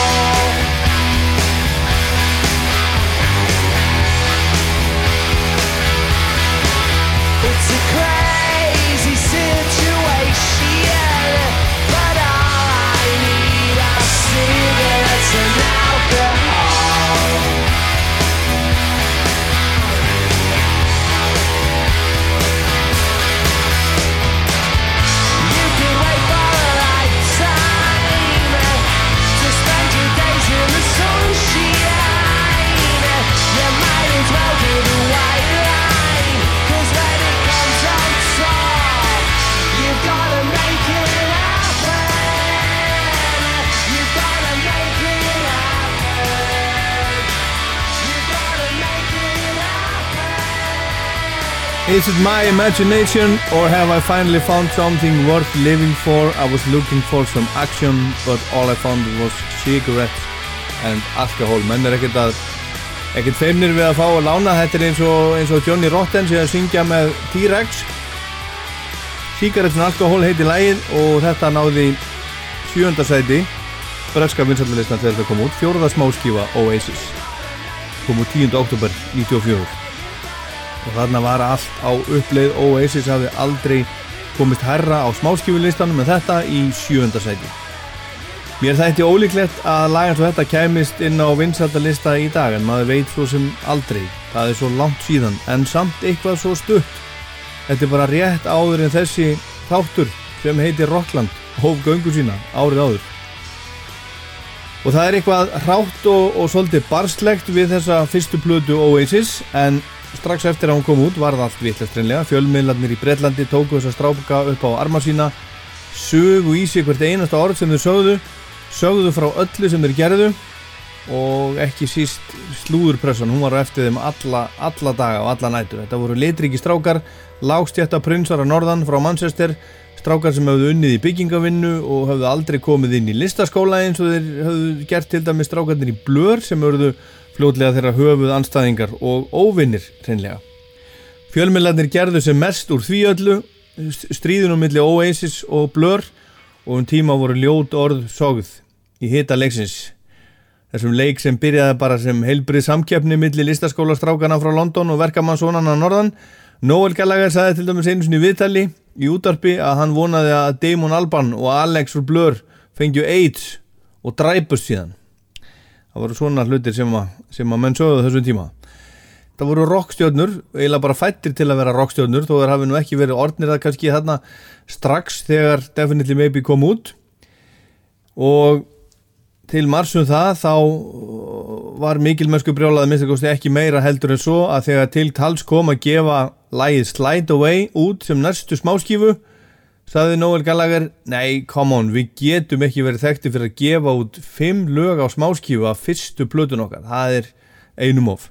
Is it
my imagination or have I finally found something worth living for? I was looking for some action but all I found was cigarettes and alcohol. Menn er ekkert að ekkert feimnir við að fá að lána þetta er eins og, eins og Johnny Rotten sem er að syngja með T-Rex Cigarettes and alcohol heiti lægið og þetta náði sjönda sæti breska vinsaldalistan þegar þetta kom út fjóraða smáskífa Oasis kom út 10. oktober 94 og þarna var allt á uppleið Oasis hafði aldrei komist herra á smáskífulistanum en þetta í sjönda sæti Mér þætti ólíklegt að lagan svo þetta kæmist inn á vinsaldalista í dag en maður veit svo sem aldrei. Það er svo langt síðan en samt eitthvað svo stutt. Þetta er bara rétt áður en þessi þáttur sem heitir Rockland hóf göngu sína árið áður. Og það er eitthvað hrátt og, og svolítið barslegt við þessa fyrstu plötu Oasis en strax eftir að hún kom út var það allt vittlegt reynlega. Fjölmiðlarnir í Breitlandi tóku þessa stráka upp á arma sína, sögu í sig hvert einasta orð sem þau sögðu, sögðu frá öllu sem þeir gerðu og ekki síst slúðurpressan, hún var á eftir þeim alla, alla daga og alla nætur. Þetta voru litriki strákar, lágstjætta prinsar að norðan frá Manchester, strákar sem hafðu unnið í byggingavinnu og hafðu aldrei komið inn í listaskóla eins og þeir hafðu gert til dæmis strákarnir í blör sem hafðu fljótlega þeirra höfuð anstæðingar og óvinnir reynlega. Fjölmiðlarnir gerðu sem mest úr því öllu, stríðunum milli Oasis og blör og um tíma voru ljót orð sogð í hita leiksins. Þessum leik sem byrjaði bara sem heilbrið samkjöfni milli listaskólastrákana frá London og verkamannssonana norðan. Noel Gallagher sagði til dæmis einu sinni viðtali í útarpi að hann vonaði að Damon Alban og Alex Blur fengju AIDS og dræpust síðan. Það voru svona hlutir sem að, sem að menn sögðu þessum tíma. Það voru rockstjörnur, eiginlega bara fættir til að vera rockstjörnur, þó þeir hafi nú ekki verið orðnir það kannski þarna strax þegar Definitely Maybe kom út og til marsum það þá var mikilmennsku brjálaði minnstakosti ekki meira heldur en svo að þegar til tals kom að gefa lægið Slide Away út sem næstu smáskífu saði Noel Gallagher nei, come on, við getum ekki verið þekkti fyrir að gefa út fimm lög á smáskífu af fyrstu plötun okkar. Það er einum of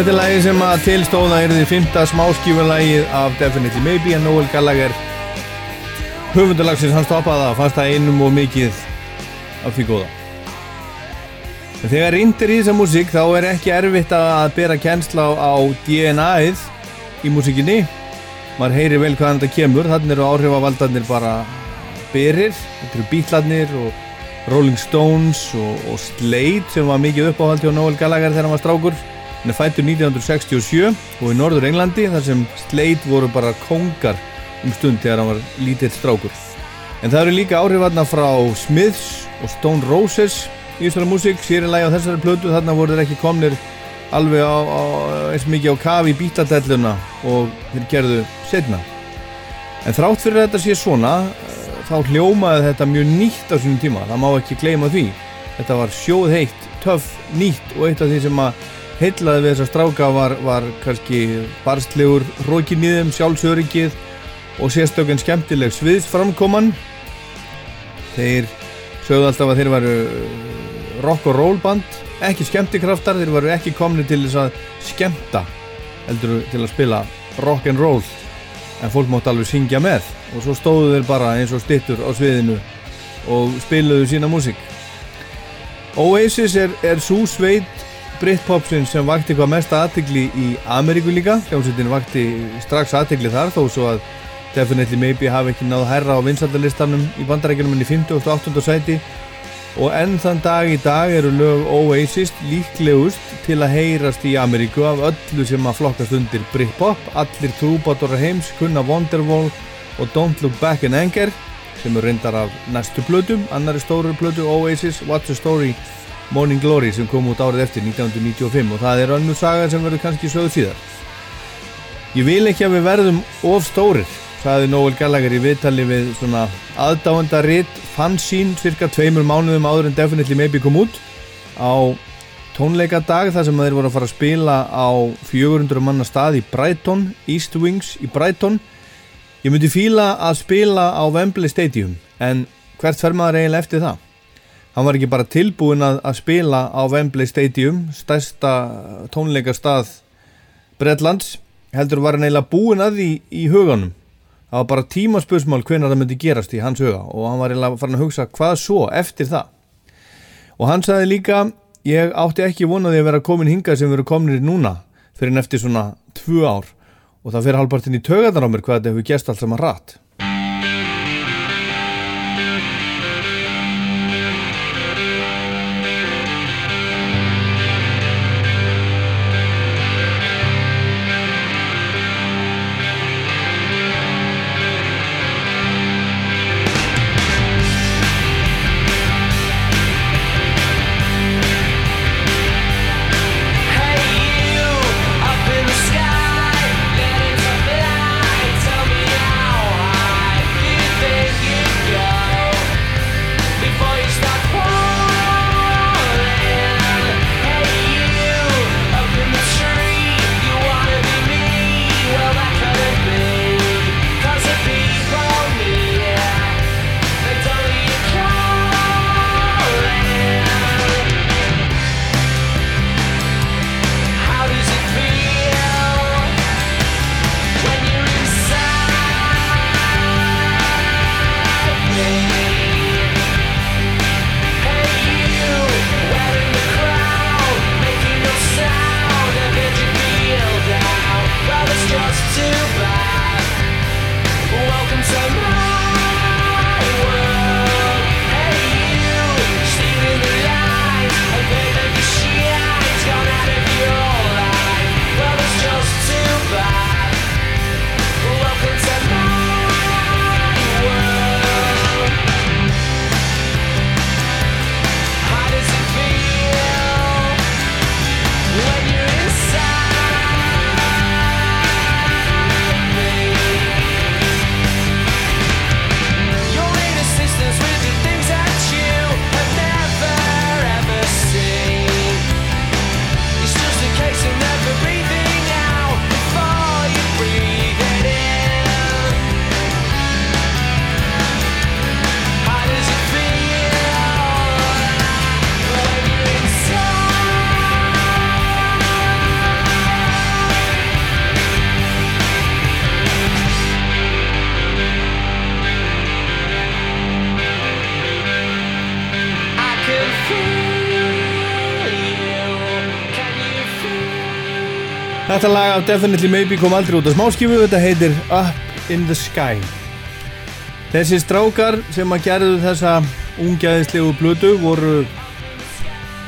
Þetta er lagi sem að tilstóða er því fymta smáskífulægið af Definitely Maybe en Noel Gallagher höfundalagsins hann stoppaði það fannst það einum og mikið af því góða. En þegar índir í þessa músík þá er ekki erfitt að bera kennsla á DNA-ið í músíkinni. Maður heyrir vel hvaðan þetta kemur þannig eru áhrifavaldarnir bara berir, þetta eru Beatlarnir og Rolling Stones og, og Slade sem var mikið uppáhald hjá Noel Gallagher þegar hann var strákur hann er fættur 1967 og í norður Englandi þar sem Slade voru bara kongar um stund þegar hann var lítill strákur. En það eru líka áhrifarna frá Smiths og Stone Roses í þessari músík, sérinlega á þessari plötu þarna voru þeir ekki komnir alveg á, á, eins mikið á kafi í bítladelluna og þeir gerðu setna en þrátt fyrir þetta sé svona þá hljómaði þetta mjög nýtt á sínum tíma, það má ekki gleyma því. Þetta var sjóð heitt, töff, nýtt og eitt af því sem að heitlaði við þessa stráka var, var kannski barstlegur rókin í þeim, sjálfsöryggið og sérstökun skemmtileg sviðsframkoman. Þeir sögðu alltaf að þeir varu rock og roll band ekki skemmtikraftar, þeir varu ekki komni til þess að skemmta heldur til að spila rock and roll en fólk mátt alveg syngja með. Og svo stóðu þeir bara eins og stittur á sviðinu og spiluðu sína músík. Oasis er, er svo sveit Britpopsin sem vakti hvað mest aðtegli í Ameríku líka. Hljómsveitin vakti strax aðtegli þar þó svo að Definitely Maybe hafi ekki náð herra á vinsaldalistanum í bandarækjunum en í 58. sæti. Og enn þann dag í dag eru lög Oasis líklegust til að heyrast í Ameríku af öllu sem að flokkast undir Britpop, allir trúbátorar heims kunna Wonderwall og Don't Look Back in Anger sem eru reyndar af næstu blödu annari stóru blödu Oasis What's the Story Morning Glory sem kom út árið eftir 1995 og það er önnu saga sem verður kannski sögð síðar. Ég vil ekki að við verðum of stórir sagði Noel Gallagher í viðtali við svona aðdáendaritt fansín cirka tveimur mánuðum áður en Definitely Maybe kom út á tónleikadag þar sem þeir voru að fara að spila á 400 manna stað í Brighton East Wings í Brighton. Ég myndi fíla að spila á Wembley Stadium en hvert fer maður eiginlega eftir það hann var ekki bara tilbúin að, að spila á Wembley Stadium stærsta tónleikastað Bretlands heldur var hann eiginlega búin að því í huganum. Það var bara tímaspösmál hvernig það myndi gerast í hans huga og hann var eiginlega farin að hugsa hvað svo eftir það. Og hann sagði líka ég átti ekki vonaði að vera komin hingað sem veru kominir núna fyrir en eftir svona tvö ár. Og það fyrir halvpartin í tögarnar á mér hvað þetta hefur gæst allt saman rætt lag Definitely Maybe kom aldrei út á smáskifu, þetta heitir Up in the Sky. Þessi strákar sem að gerðu þessa ungæðislegu blödu voru,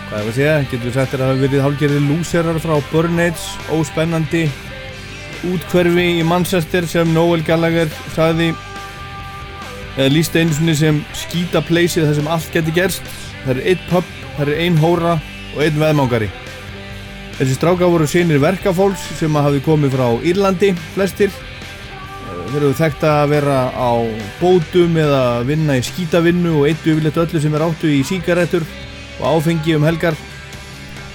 hvað ég var að segja, getur við sagt að það hafa verið hálfgerði lúserar frá Burn Age, óspennandi útkverfi í Manchester sem Noel Gallagher sagði eða líst einu sinni sem skýta pleysið þar sem allt getur gerst. Það er einn pub, það er einn hóra og einn veðmangari. Þessi stráka voru sínir verkafólks sem hafi komið frá Írlandi, flestir. Eh, Þeir eru þekkt að vera á bótum eða vinna í skítavinnu og eittu yfirleitt öllu sem er áttu í síkaretur og áfengi um helgar.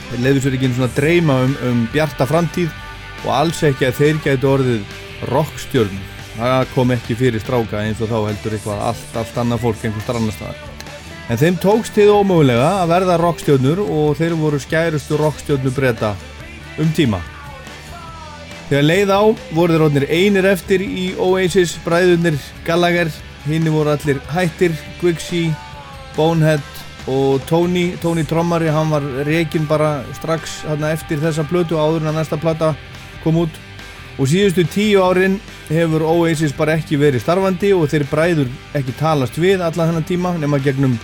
Þeir leiður sér ekki einu svona dreyma um, um bjarta framtíð og alls ekki að þeir gætu orðið rockstjörn. Það kom ekki fyrir stráka eins og þá heldur eitthvað allt, allt annað fólk einhvers annar staðar. En þeim tókst þið ómögulega að verða rockstjörnur og þeir voru skærustu rockstjörnu breyta um tíma. Þegar leið á voru þeir rótnir einir eftir í Oasis, bræðunir Gallagher, hinn voru allir hættir, Guixi, Bonehead og Tony, Tony Trommari, hann var reygin bara strax eftir þessa plötu áður en að næsta plata kom út. Og síðustu tíu árin hefur Oasis bara ekki verið starfandi og þeir bræður ekki talast við alla þennan tíma nema gegnum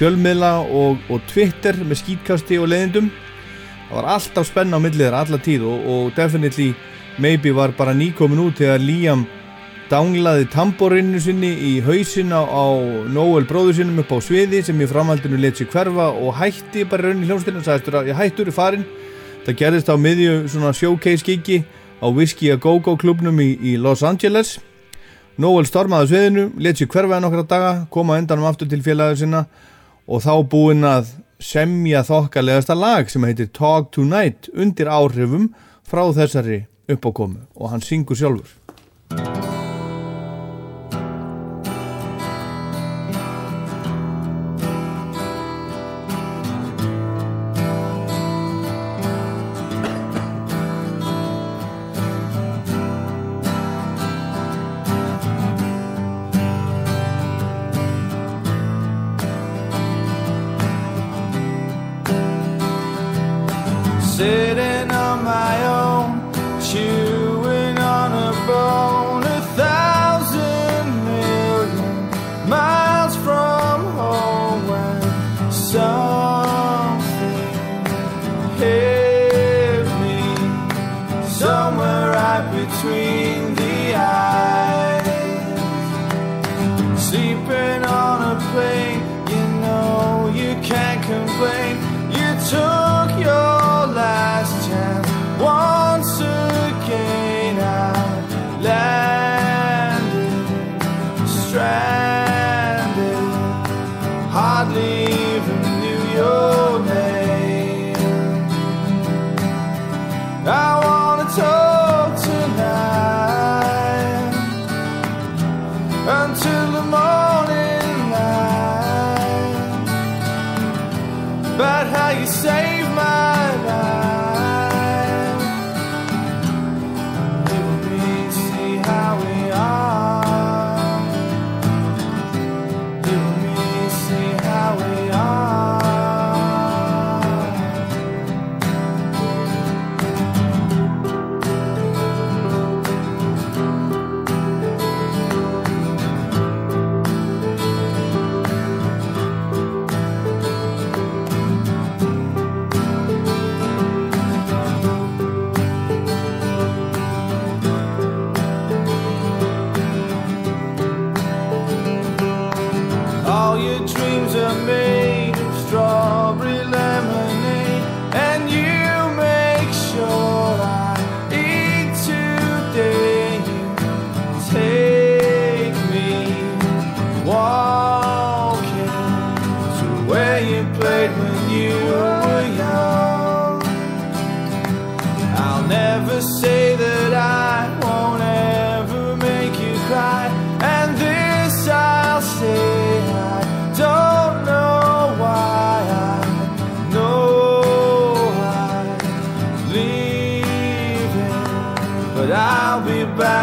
fjölmiðla og, og Twitter með skýtkasti og leiðindum. Það var alltaf spenna á millið þeirra alla tíð og, og Definitely Maybe var bara nýkomin út þegar Liam danglaði tamborinu sinni í hausin á, Noel bróður sinum upp á sviði sem í framhaldinu let sér hverfa og hætti bara raun í hljómsdina og sagðist að ég hættur í farin. Það gerðist á miðju svona showcase gigi á Whiskey a Go-Go klubnum í, í Los Angeles. Noel stormaði sviðinu, let sér hverfaði nokkra daga, koma endanum aftur til félagur sinna og þá búinn að semja þokkalegasta lag sem heitir Talk Tonight undir áhrifum frá þessari uppákomu og hann syngur sjálfur.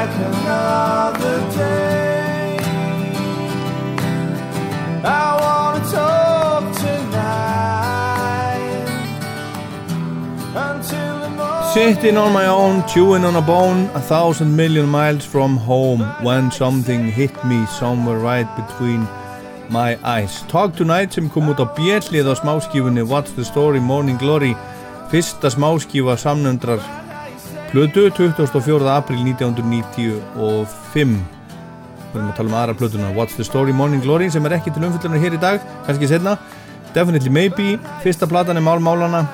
like another day. I wanna talk tonight until the morning.
Sitting on my own, chewing on a bone, a thousand million miles from home, when something hit me somewhere right between. My Eyes Talk Tonight sem kom út á bjellið á smáskífunni What's the Story Morning Glory fyrsta smáskífa samnöndrar Plötu 24. april 1995 Við erum að tala um aðra plötuna What's the Story Morning Glory sem er ekki til umfyllunar hér í dag kannski setna Definitely Maybe Fyrsta platan er Málmálana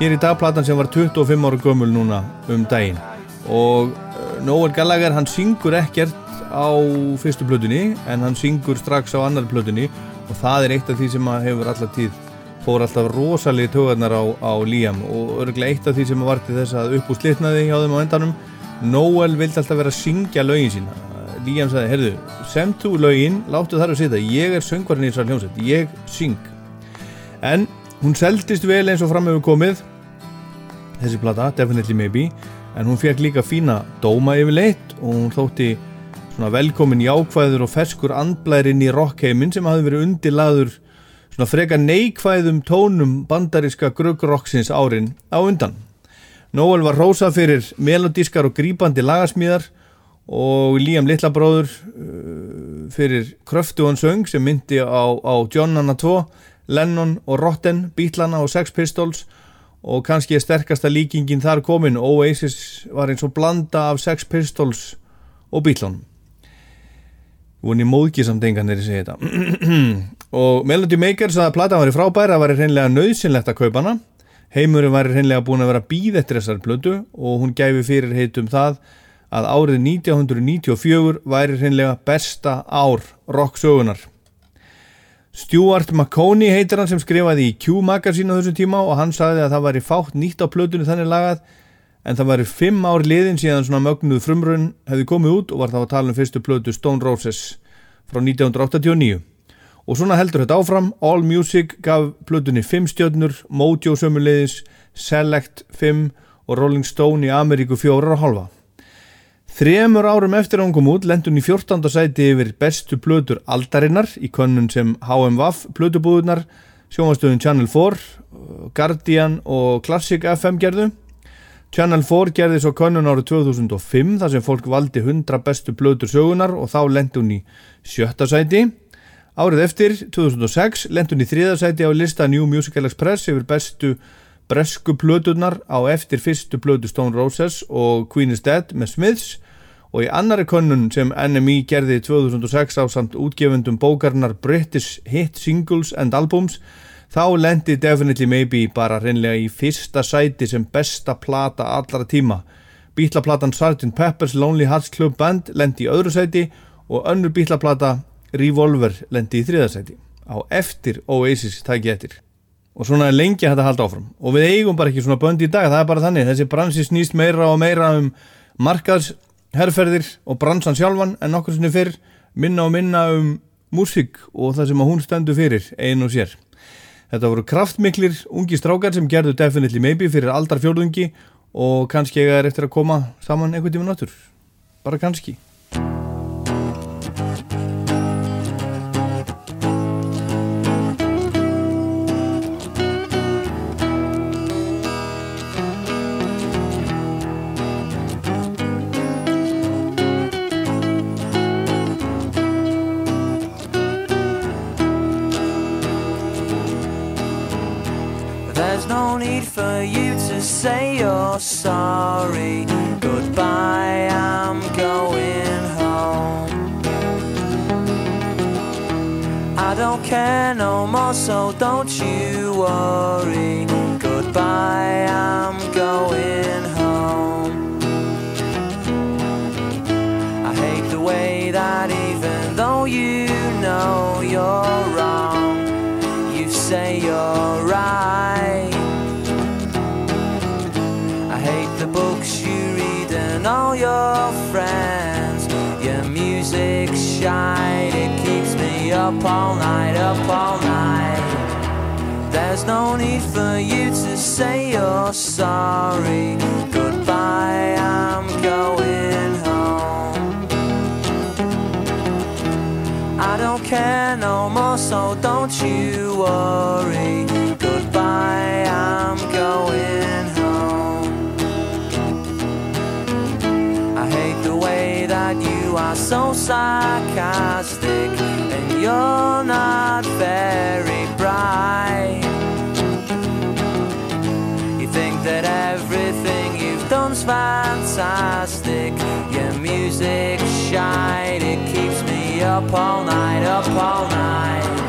Hér í dag platan sem var 25 ára gömul núna um daginn. Og uh, Noel Gallagher hann syngur ekkert á fyrstu plötunni en hann syngur strax á annar plötunni. Og það er eitt af því sem hefur alltaf tíð fór alltaf rosalegi tögarnar á, á Liam og örgulega eitt af því sem var til þess að upp úr slitnaði hjá þeim á endanum Noel vildi alltaf vera að syngja lögin sína Liam sagði, herðu, sem þú lögin láttu þar að sitja, ég er söngvarinn í þessar hljómsveit, ég syng. En hún seldist vel eins og fram hefur komið þessi plata, Definitely Maybe en hún fekk líka fína dóma yfirleitt og hún þótti velkomin jákvæður og ferskur andblærinn í rockheimin sem hafi verið undirlaður svona freka neikvæðum tónum bandariska gruggrokksins árin á undan. Noel var rósað fyrir melodískar og grípandi lagasmíðar og Liam Littlabróður uh, fyrir kröftuðan söng sem myndi á, á Johnana 2, Lennon og Rotten, Beatlana og Sex Pistols. Og kannski er sterkasta líkingin þar komin. Oasis var eins og blanda af Sex Pistols og Beatlon voni móðki samt engan er að segja þetta og Melody Maker sagði að platan var í frábæra að var hreinlega nöðsynlegt að kaupa hana. Heimurinn var hreinlega búin að vera býð eftir þessar plötu og hún gæfi fyrir heitum það að árið 1994 væri hreinlega besta ár rocksögunar Stuart McConey heitir hann sem skrifaði í Q-magasín á þessum tíma og hann sagði að það væri fátt nýtt á plötunni þannig lagað en það væri fimm ár liðin síðan svona mögnuð frumrun hefði komið út og var það að tala um fyrstu plötu Stone Roses frá 1989 og svona heldur þetta áfram All Music gaf plötunni 5 stjörnur Mojo sömulegis Select 5 og Rolling Stone í Ameríku 4,5 Þremur árum eftir að hún kom út lendun í 14. sæti yfir bestu plötur aldarinnar í könnun sem HMWF plötubúðunar, sjónvastöðun Channel 4, Guardian og Classic FM gerðu. Channel 4 gerði svo könnun árið 2005 þar sem fólk valdi 100 bestu plötur sögunar og þá lendun í sjötta sæti. Árið eftir, 2006, lendun í þriða sæti á lista New Musical Express yfir bestu bresku plöturnar á eftir fyrstu plötu Stone Roses og Queen is Dead með Smiths og í annari könnun sem NME gerði 2006 á samt útgefundum bókarnar British Hit Singles and Albums þá lendi Definitely Maybe bara reynlega í fyrsta sæti sem besta plata allra tíma. Bítlaplatan Sgt. Pepper's Lonely Hearts Club Band lendi í öðru sæti og önnur bítlaplata Revolver lendi í þriða sæti á eftir Oasis tæki eftir. Og svona lengi að þetta halda áfram. Og við eigum bara ekki svona bönd í dag, það er bara þannig. Þessi bransi snýst meira og meira um markaðsherrferðir og bransan sjálfan en okkur sinni fyrr minna og minna um músík og það sem að hún stendur fyrir einu og sér. Þetta voru kraftmiklir ungi strákar sem gerðu Definitely Maybe fyrir aldar fjórðungi og kannski er eftir að koma saman einhvern tíma náttúr bara kannski
sorry. Goodbye, I'm going home. I don't care no more, so don't you worry. Goodbye, I'm going up all night, up all night. There's no need for you to say you're sorry. Goodbye, I'm going home. I don't care no more, so don't you worry. Goodbye, I'm going home. I hate the way that you are so sarcastic you're not very bright. You think that everything you've done's fantastic. Your music's shite, it keeps me up all night, up all night.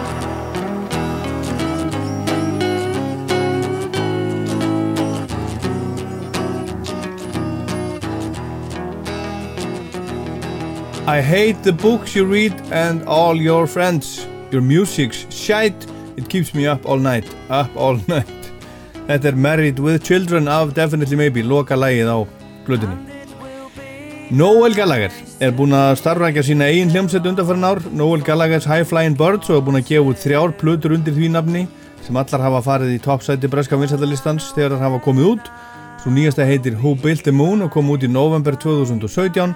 I hate the books you read and all your friends. Your music's shite. It keeps me up all night. Up all night. Þetta er Married with Children af Definitely Maybe, loka lægið á blöðinni. Noel Gallagher er búinn að starfrækja sína eigin hljómsett undanfæran ár. Noel Gallagher's High Flying Birds og er búinn að gefa út þrjár plötur undir því nafni sem allar hafa farið í toppsæti breska vinsættalistans þegar það hafa komið út. Svo nýjasta heitir Who Built the Moon og kom út í november 2017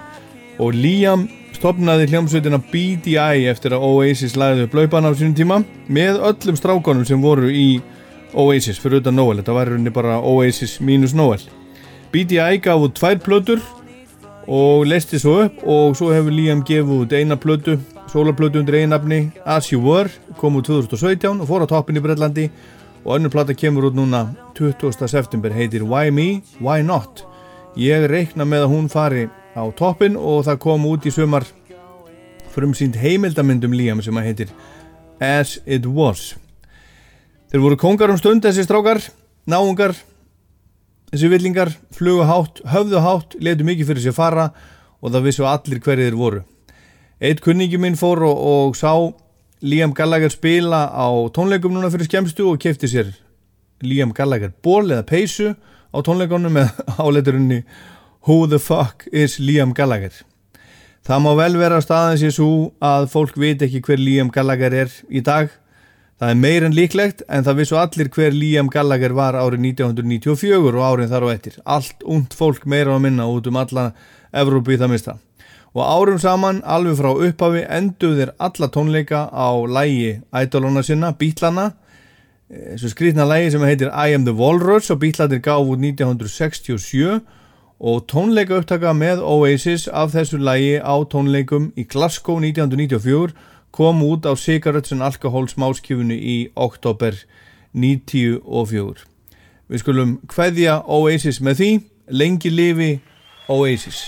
og Liam stopnaði hljómsveitina BDI eftir að Oasis lagði upp laupan á sínum tíma með öllum strákonum sem voru í Oasis fyrir utan Noel, þetta var rauninni bara Oasis mínus Noel. BDI gaf út tvær plötur og leisti svo upp og svo hefur Liam gefið út eina plötu sólarplötu undir einnafni As You Were kom út 2017 og fór á toppin í Breitlandi og önnur plata kemur út núna 20. september heitir Why Me, Why Not? Ég reikna með að hún fari á toppin og það kom út í sömar frumsýnd heimildamindum Liam sem að heitir As It Was. Þeir voru kongar um stund þessi strákar náungar þessi villingar, flugu hátt, höfðu hátt letu mikið fyrir sér fara og það vissu allir hverju þeir voru. Eitt kunningi minn fór og, og sá Liam Gallagher spila á tónleikum núna fyrir skemstu og kefti sér Liam Gallagher ból eða peysu á tónleikunum með áleiturinni Who the fuck is Liam Gallagher? Það má vel vera staðans í svo að fólk veit ekki hver Liam Gallagher er í dag. Það er meir en líklegt en það vissu allir hver Liam Gallagher var árið 1994 og árið þar og eftir. Allt und fólk meira á minna út um alla Evrópu í það mista. Og árum saman, alveg frá upphafi, enduð þeir alla tónleika á lægi ædolona sinna, Bítlana, þessu skrítna lægi sem heitir I am the Walrus og Bítlandir gaf út 1967 og tónleika upptaka með Oasis af þessu lægi á tónleikum í Glasgow 1994 kom út á Cigarettes and Alcohol smáskjöfunni í oktober 94. Við skulum hveðja Oasis með því, lengi lifi Oasis.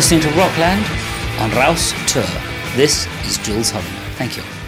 listening to Rockland on Rouse Tour. This is Jules Holland. Thank you.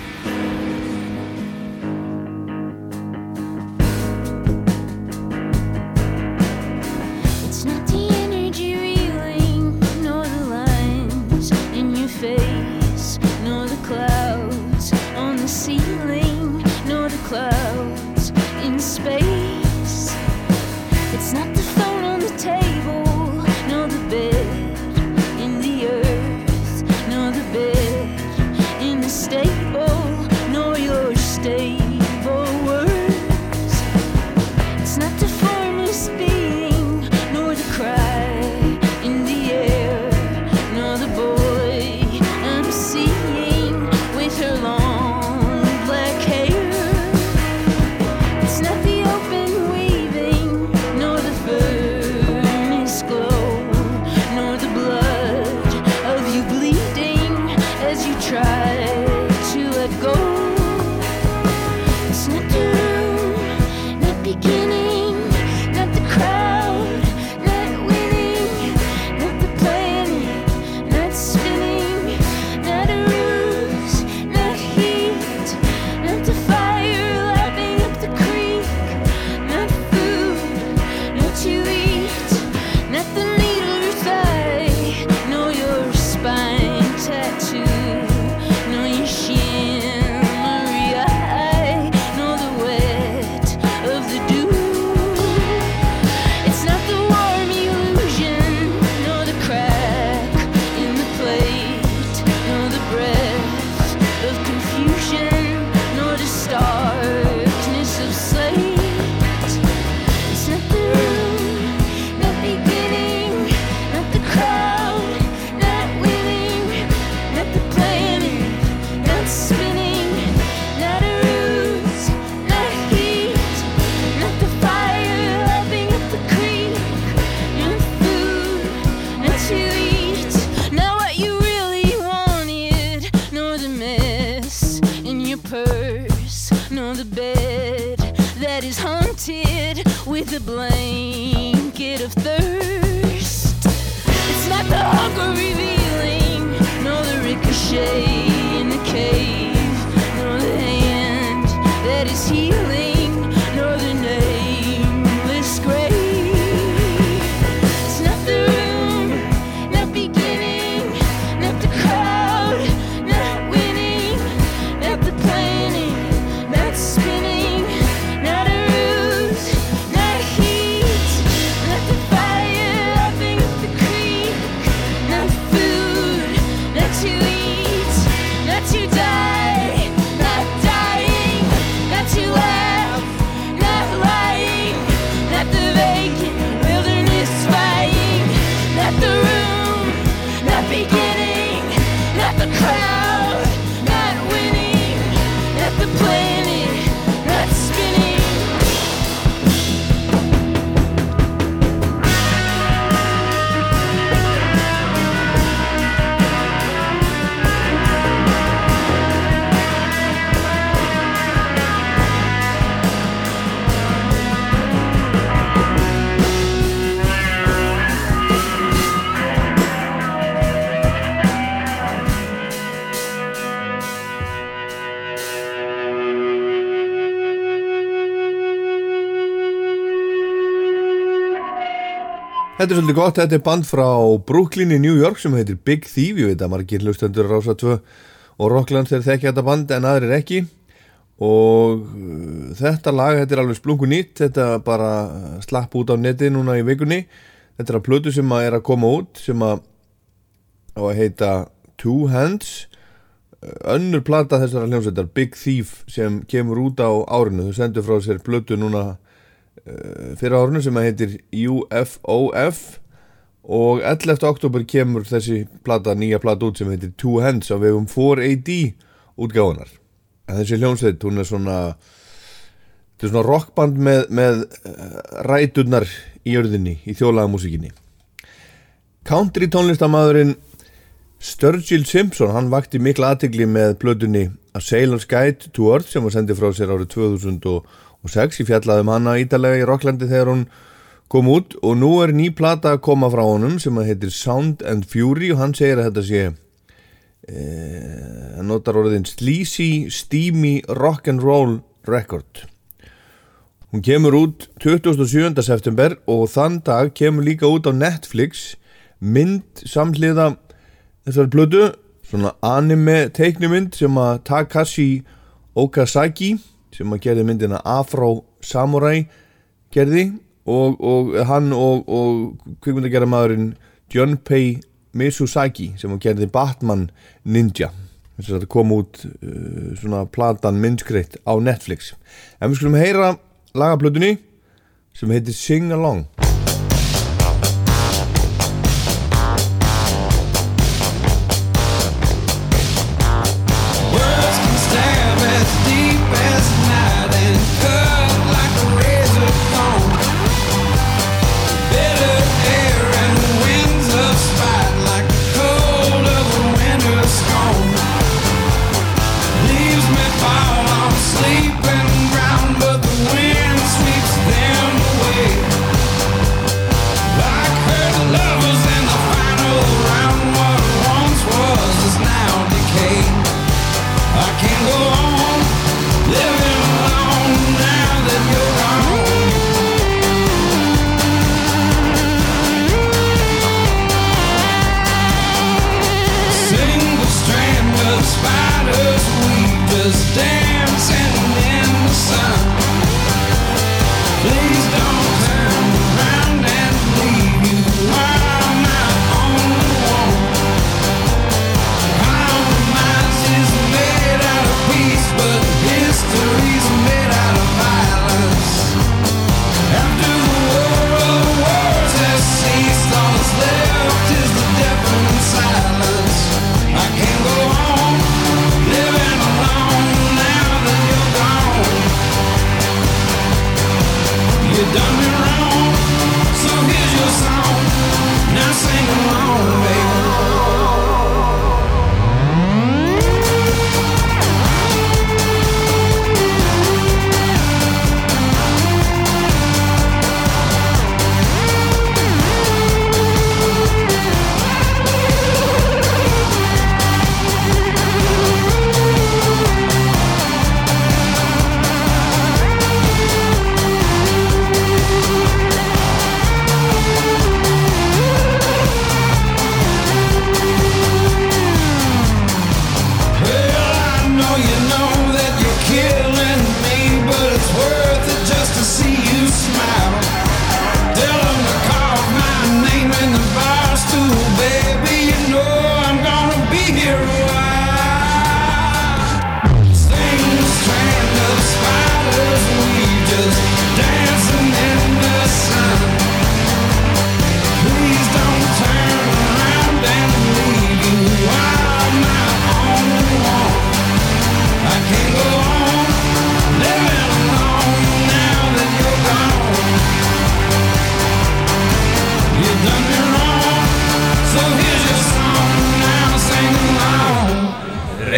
Þetta er svolítið gott, þetta er band frá Brooklyn í New York sem heitir Big Thief, ég veit að margir hlustendur Rása 2 og Rocklands þeir þekkja þetta band en aðrir ekki. Og uh, þetta lag, þetta er alveg splungu nýtt, þetta bara slapp út á neti núna í vikunni, þetta er að plötu sem að er að koma út sem að á að heita Two Hands. Önnur plata þessara hljómsveitar Big Thief sem kemur út á árinu. Þau sendur frá sér plötu núna uh, fyrir árinu sem að heitir UFOF og 11. oktober kemur þessi plata, nýja plata út sem heitir Two Hands á vegum 4AD útgáðunar þessi hljómsveit, hún er svona þetta er svona rockband með, með uh, ræturnar í jörðinni, í þjólaða músikinni country tónlistamæðurinn Sturgill Simpson, hann vakti mikla aðtegli með blöðunni A Sailor's Guide to Earth sem var sendið frá sér árið 2006 í fjallaðum hana ítalega í Rocklandi þegar hún kom út og nú er ný plata að koma frá honum sem að heitir Sound and Fury og hann segir að þetta sé eh, hann notar orðin Sleazy, Steamy Rock'n'Roll Record hún kemur út 27. september og þann dag kemur líka út á Netflix mynd samhliða þessari blödu svona anime teiknumynd sem að Takashi Okazaki sem að gerði myndina Afro Samurai gerði og, og hann og, og kvikmyndagerða maðurinn Junpei Misusaki sem að gerði Batman Ninja. Þess að þetta kom út uh, svona platan myndskreitt á Netflix. En við skulum heyra lagablötunni sem heitir Sing Along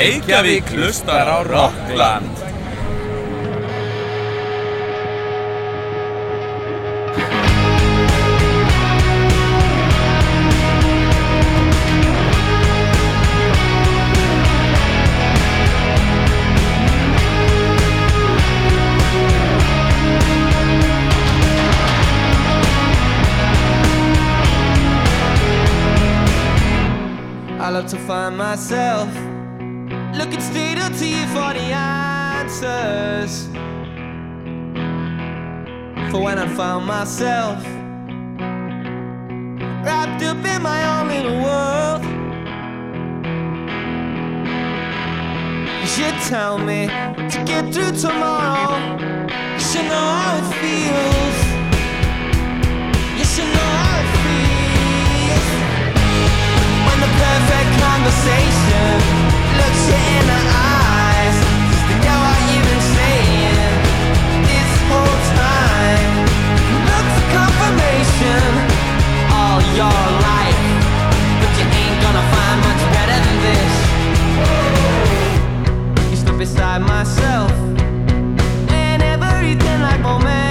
Reykjavík hlustar á Rockland.
I love to find myself for the answers. For when I found myself wrapped up in my own little world. You should tell me to get through tomorrow. You should know how it feels. You should know how it feels when the perfect conversation looks you in the eyes. Beside myself and everything like momentum.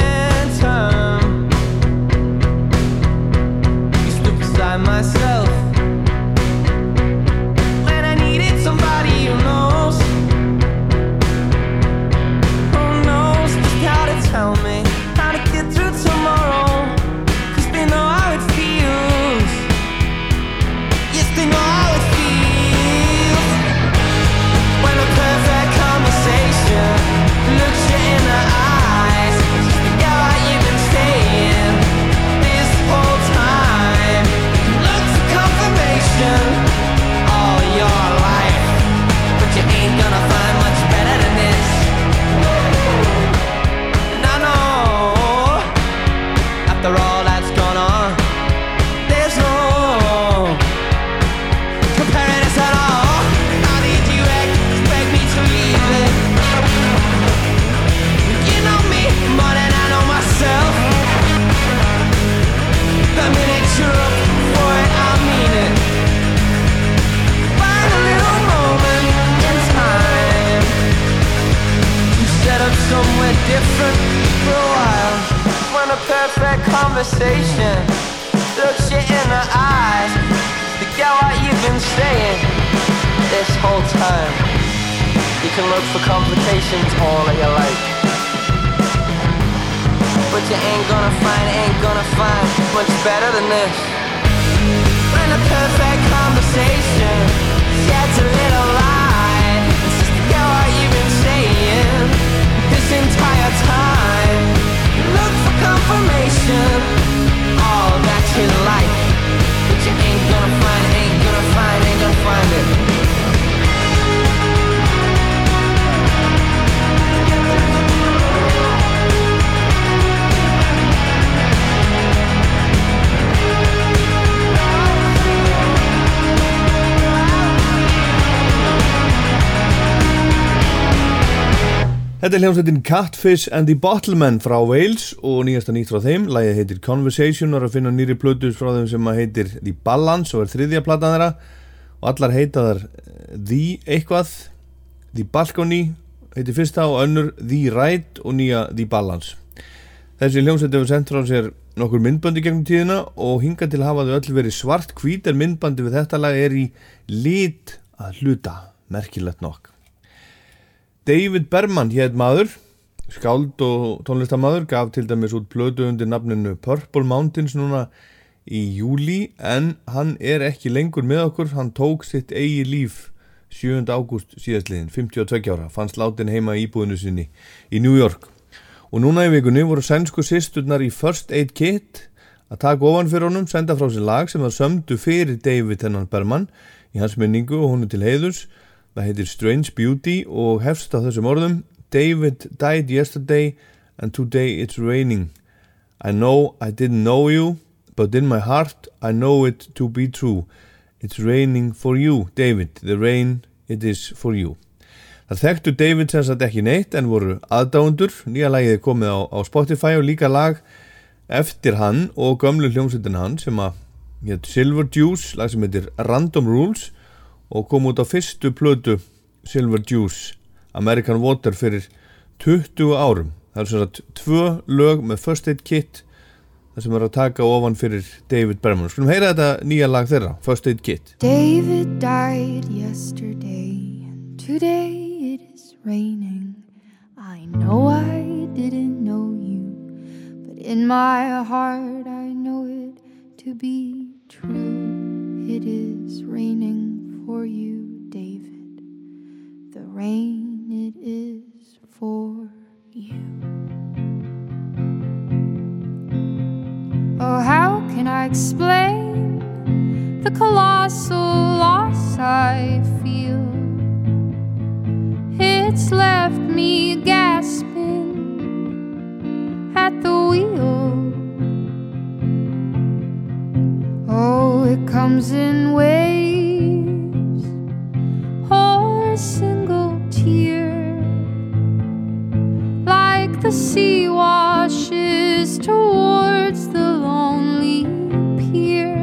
Conversation looks you in the eyes to get what you've been saying this whole time. You can look for complications all that you like. But you ain't gonna find, ain't gonna find much better than this. When a perfect conversation sheds a little light, just to get what you've been saying this entire time. Confirmation, all that you like. But you ain't gonna find, ain't gonna find, ain't gonna find it.
Þetta er hljómsveitin Catfish and the Bottlemen frá Wales og nýjasta nýtt frá þeim. Lægið heitir Conversation og er að finna nýri plötus frá þeim sem að heitir The Balance og er þriðja platan þeirra og allar heita þar eh, The eitthvað, The Balcony heitir fyrsta og önnur The Right og nýja The Balance. Þessi hljómsveit hefur sendt frá sér nokkur myndbandi gegnum tíðina og hinga til hafa þau öll verið svart hvít en myndbandi við þetta lag er í lit að hluta, merkilegt nokk. David Berman hétt maður, skáld og tónlistamæður, gaf til dæmis út plötu undir nafninu Purple Mountains núna í júli en hann er ekki lengur með okkur, hann tók sitt eigi líf 7. ágúst síðastliðin, 52 ára, fannst látin heima í íbúðinu sinni í New York. Og núna í vikunni voru sænsku sýsturnar í First Aid Kit að taka ofan fyrir honum, senda frá sér lag sem var sömdu fyrir David hennan Berman í hans minningu og hún er til heiðurs Það heitir Strange Beauty og hefst á þessum orðum David died yesterday and today it's raining. I know I didn't know you, but in my heart I know it to be true. It's raining for you, David. The rain, it is for you. Það þekktu David sem sagt ekki neitt en voru aðdáundur. Nýja lagið er komið á, á Spotify og líka lag eftir hann og gömlu hljómsveitin hann sem að hétt Silver Juice, lag sem heitir Random Rules og kom út á fyrstu plötu Silver Juice American Water fyrir 20 árum það er svona tvö lög með First Aid Kit það sem er að taka ofan fyrir David Berman skulum heyra þetta nýja lag þeirra First Aid Kit
David died yesterday, and today it is raining. I know I didn't know you, but in my heart I know it to be true. It is raining for you, David. The rain, it is for you. Oh, how can I explain the colossal loss I feel? It's left me gasping at the wheel. Oh, it comes in waves a single tear, like the sea washes towards the lonely pier.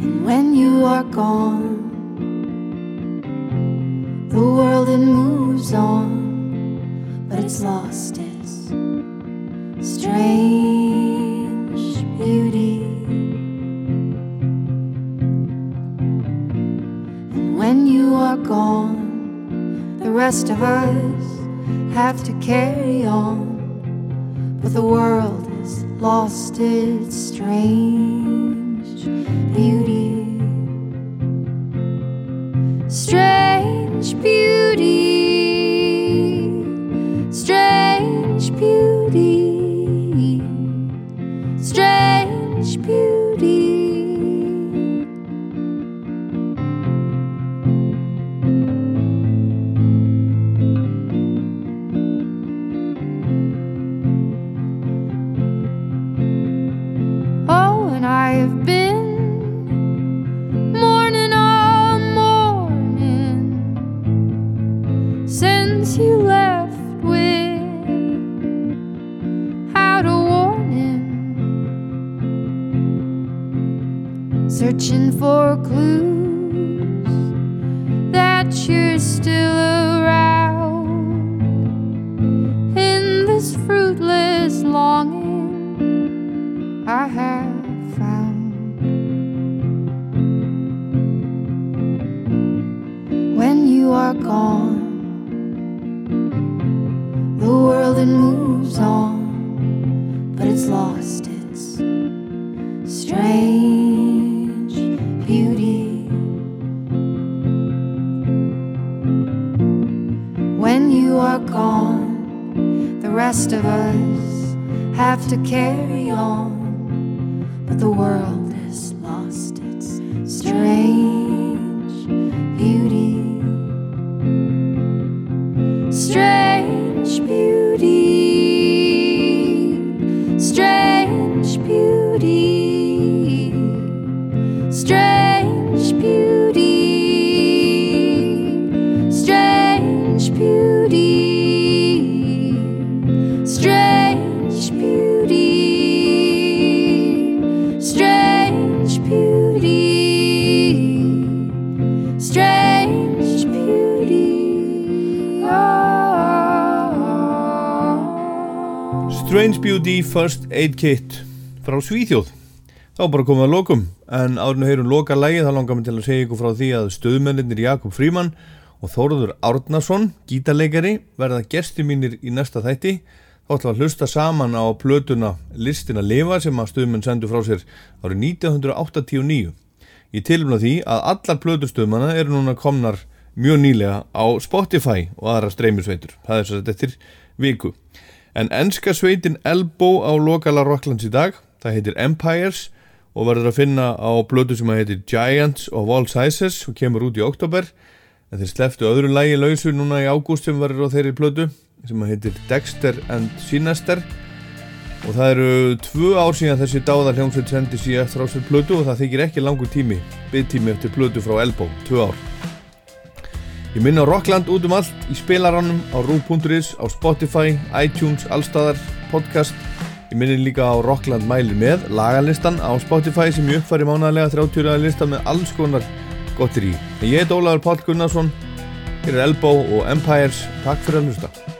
And when you are gone, the world it moves on, but it's lost its strange beauty. When you are gone, the rest of us have to carry on, but the world has lost its strange
Aid Kit frá Svíþjóð. Þá bara komum við að lokum. En árinu heyrum loka lægið þá langar mér til að segja ykkur frá því að stöðmennir Jakob Fríman og Þórður Árnason gítarleikari verða gesti mínir í næsta þætti. Þá ætlum að hlusta saman á plötuna Listin að lifa sem að stöðmenn sendu frá sér árið 1989 ég tilumna því að allar plötustöðmanna eru núna komnar mjög nýlega á Spotify og aðra streymisveitur. Það er svo þetta eftir viku En enska sveitin Elbow á lokala Rocklands í dag, það heitir Empires og verður að finna á blötu sem heitir Giants of All Sizes og kemur út í oktober en þeir sleftu öðru lægi lausu núna í ágúst sem verður á þeirri blötu sem heitir Dexter and Sinister. Og það eru tvö ár síðan þessi dáðar hljómsveit sendi síðan eftir á sér blötu og það þykir ekki langur tími byggtími eftir blötu frá Elbow, tvö ár Ég minna Rockland út um allt í spilarannum á Rú.is, á Spotify, iTunes, allstaðar, podcast. Ég minni líka á Rockland mælir með lagalistan á Spotify sem ég uppfæri mánaðlega 30 lista með alls konar gottir í. Ég heit Ólaður Páll Gunnarsson, hér er Elbow og Empires. Takk fyrir að hlusta.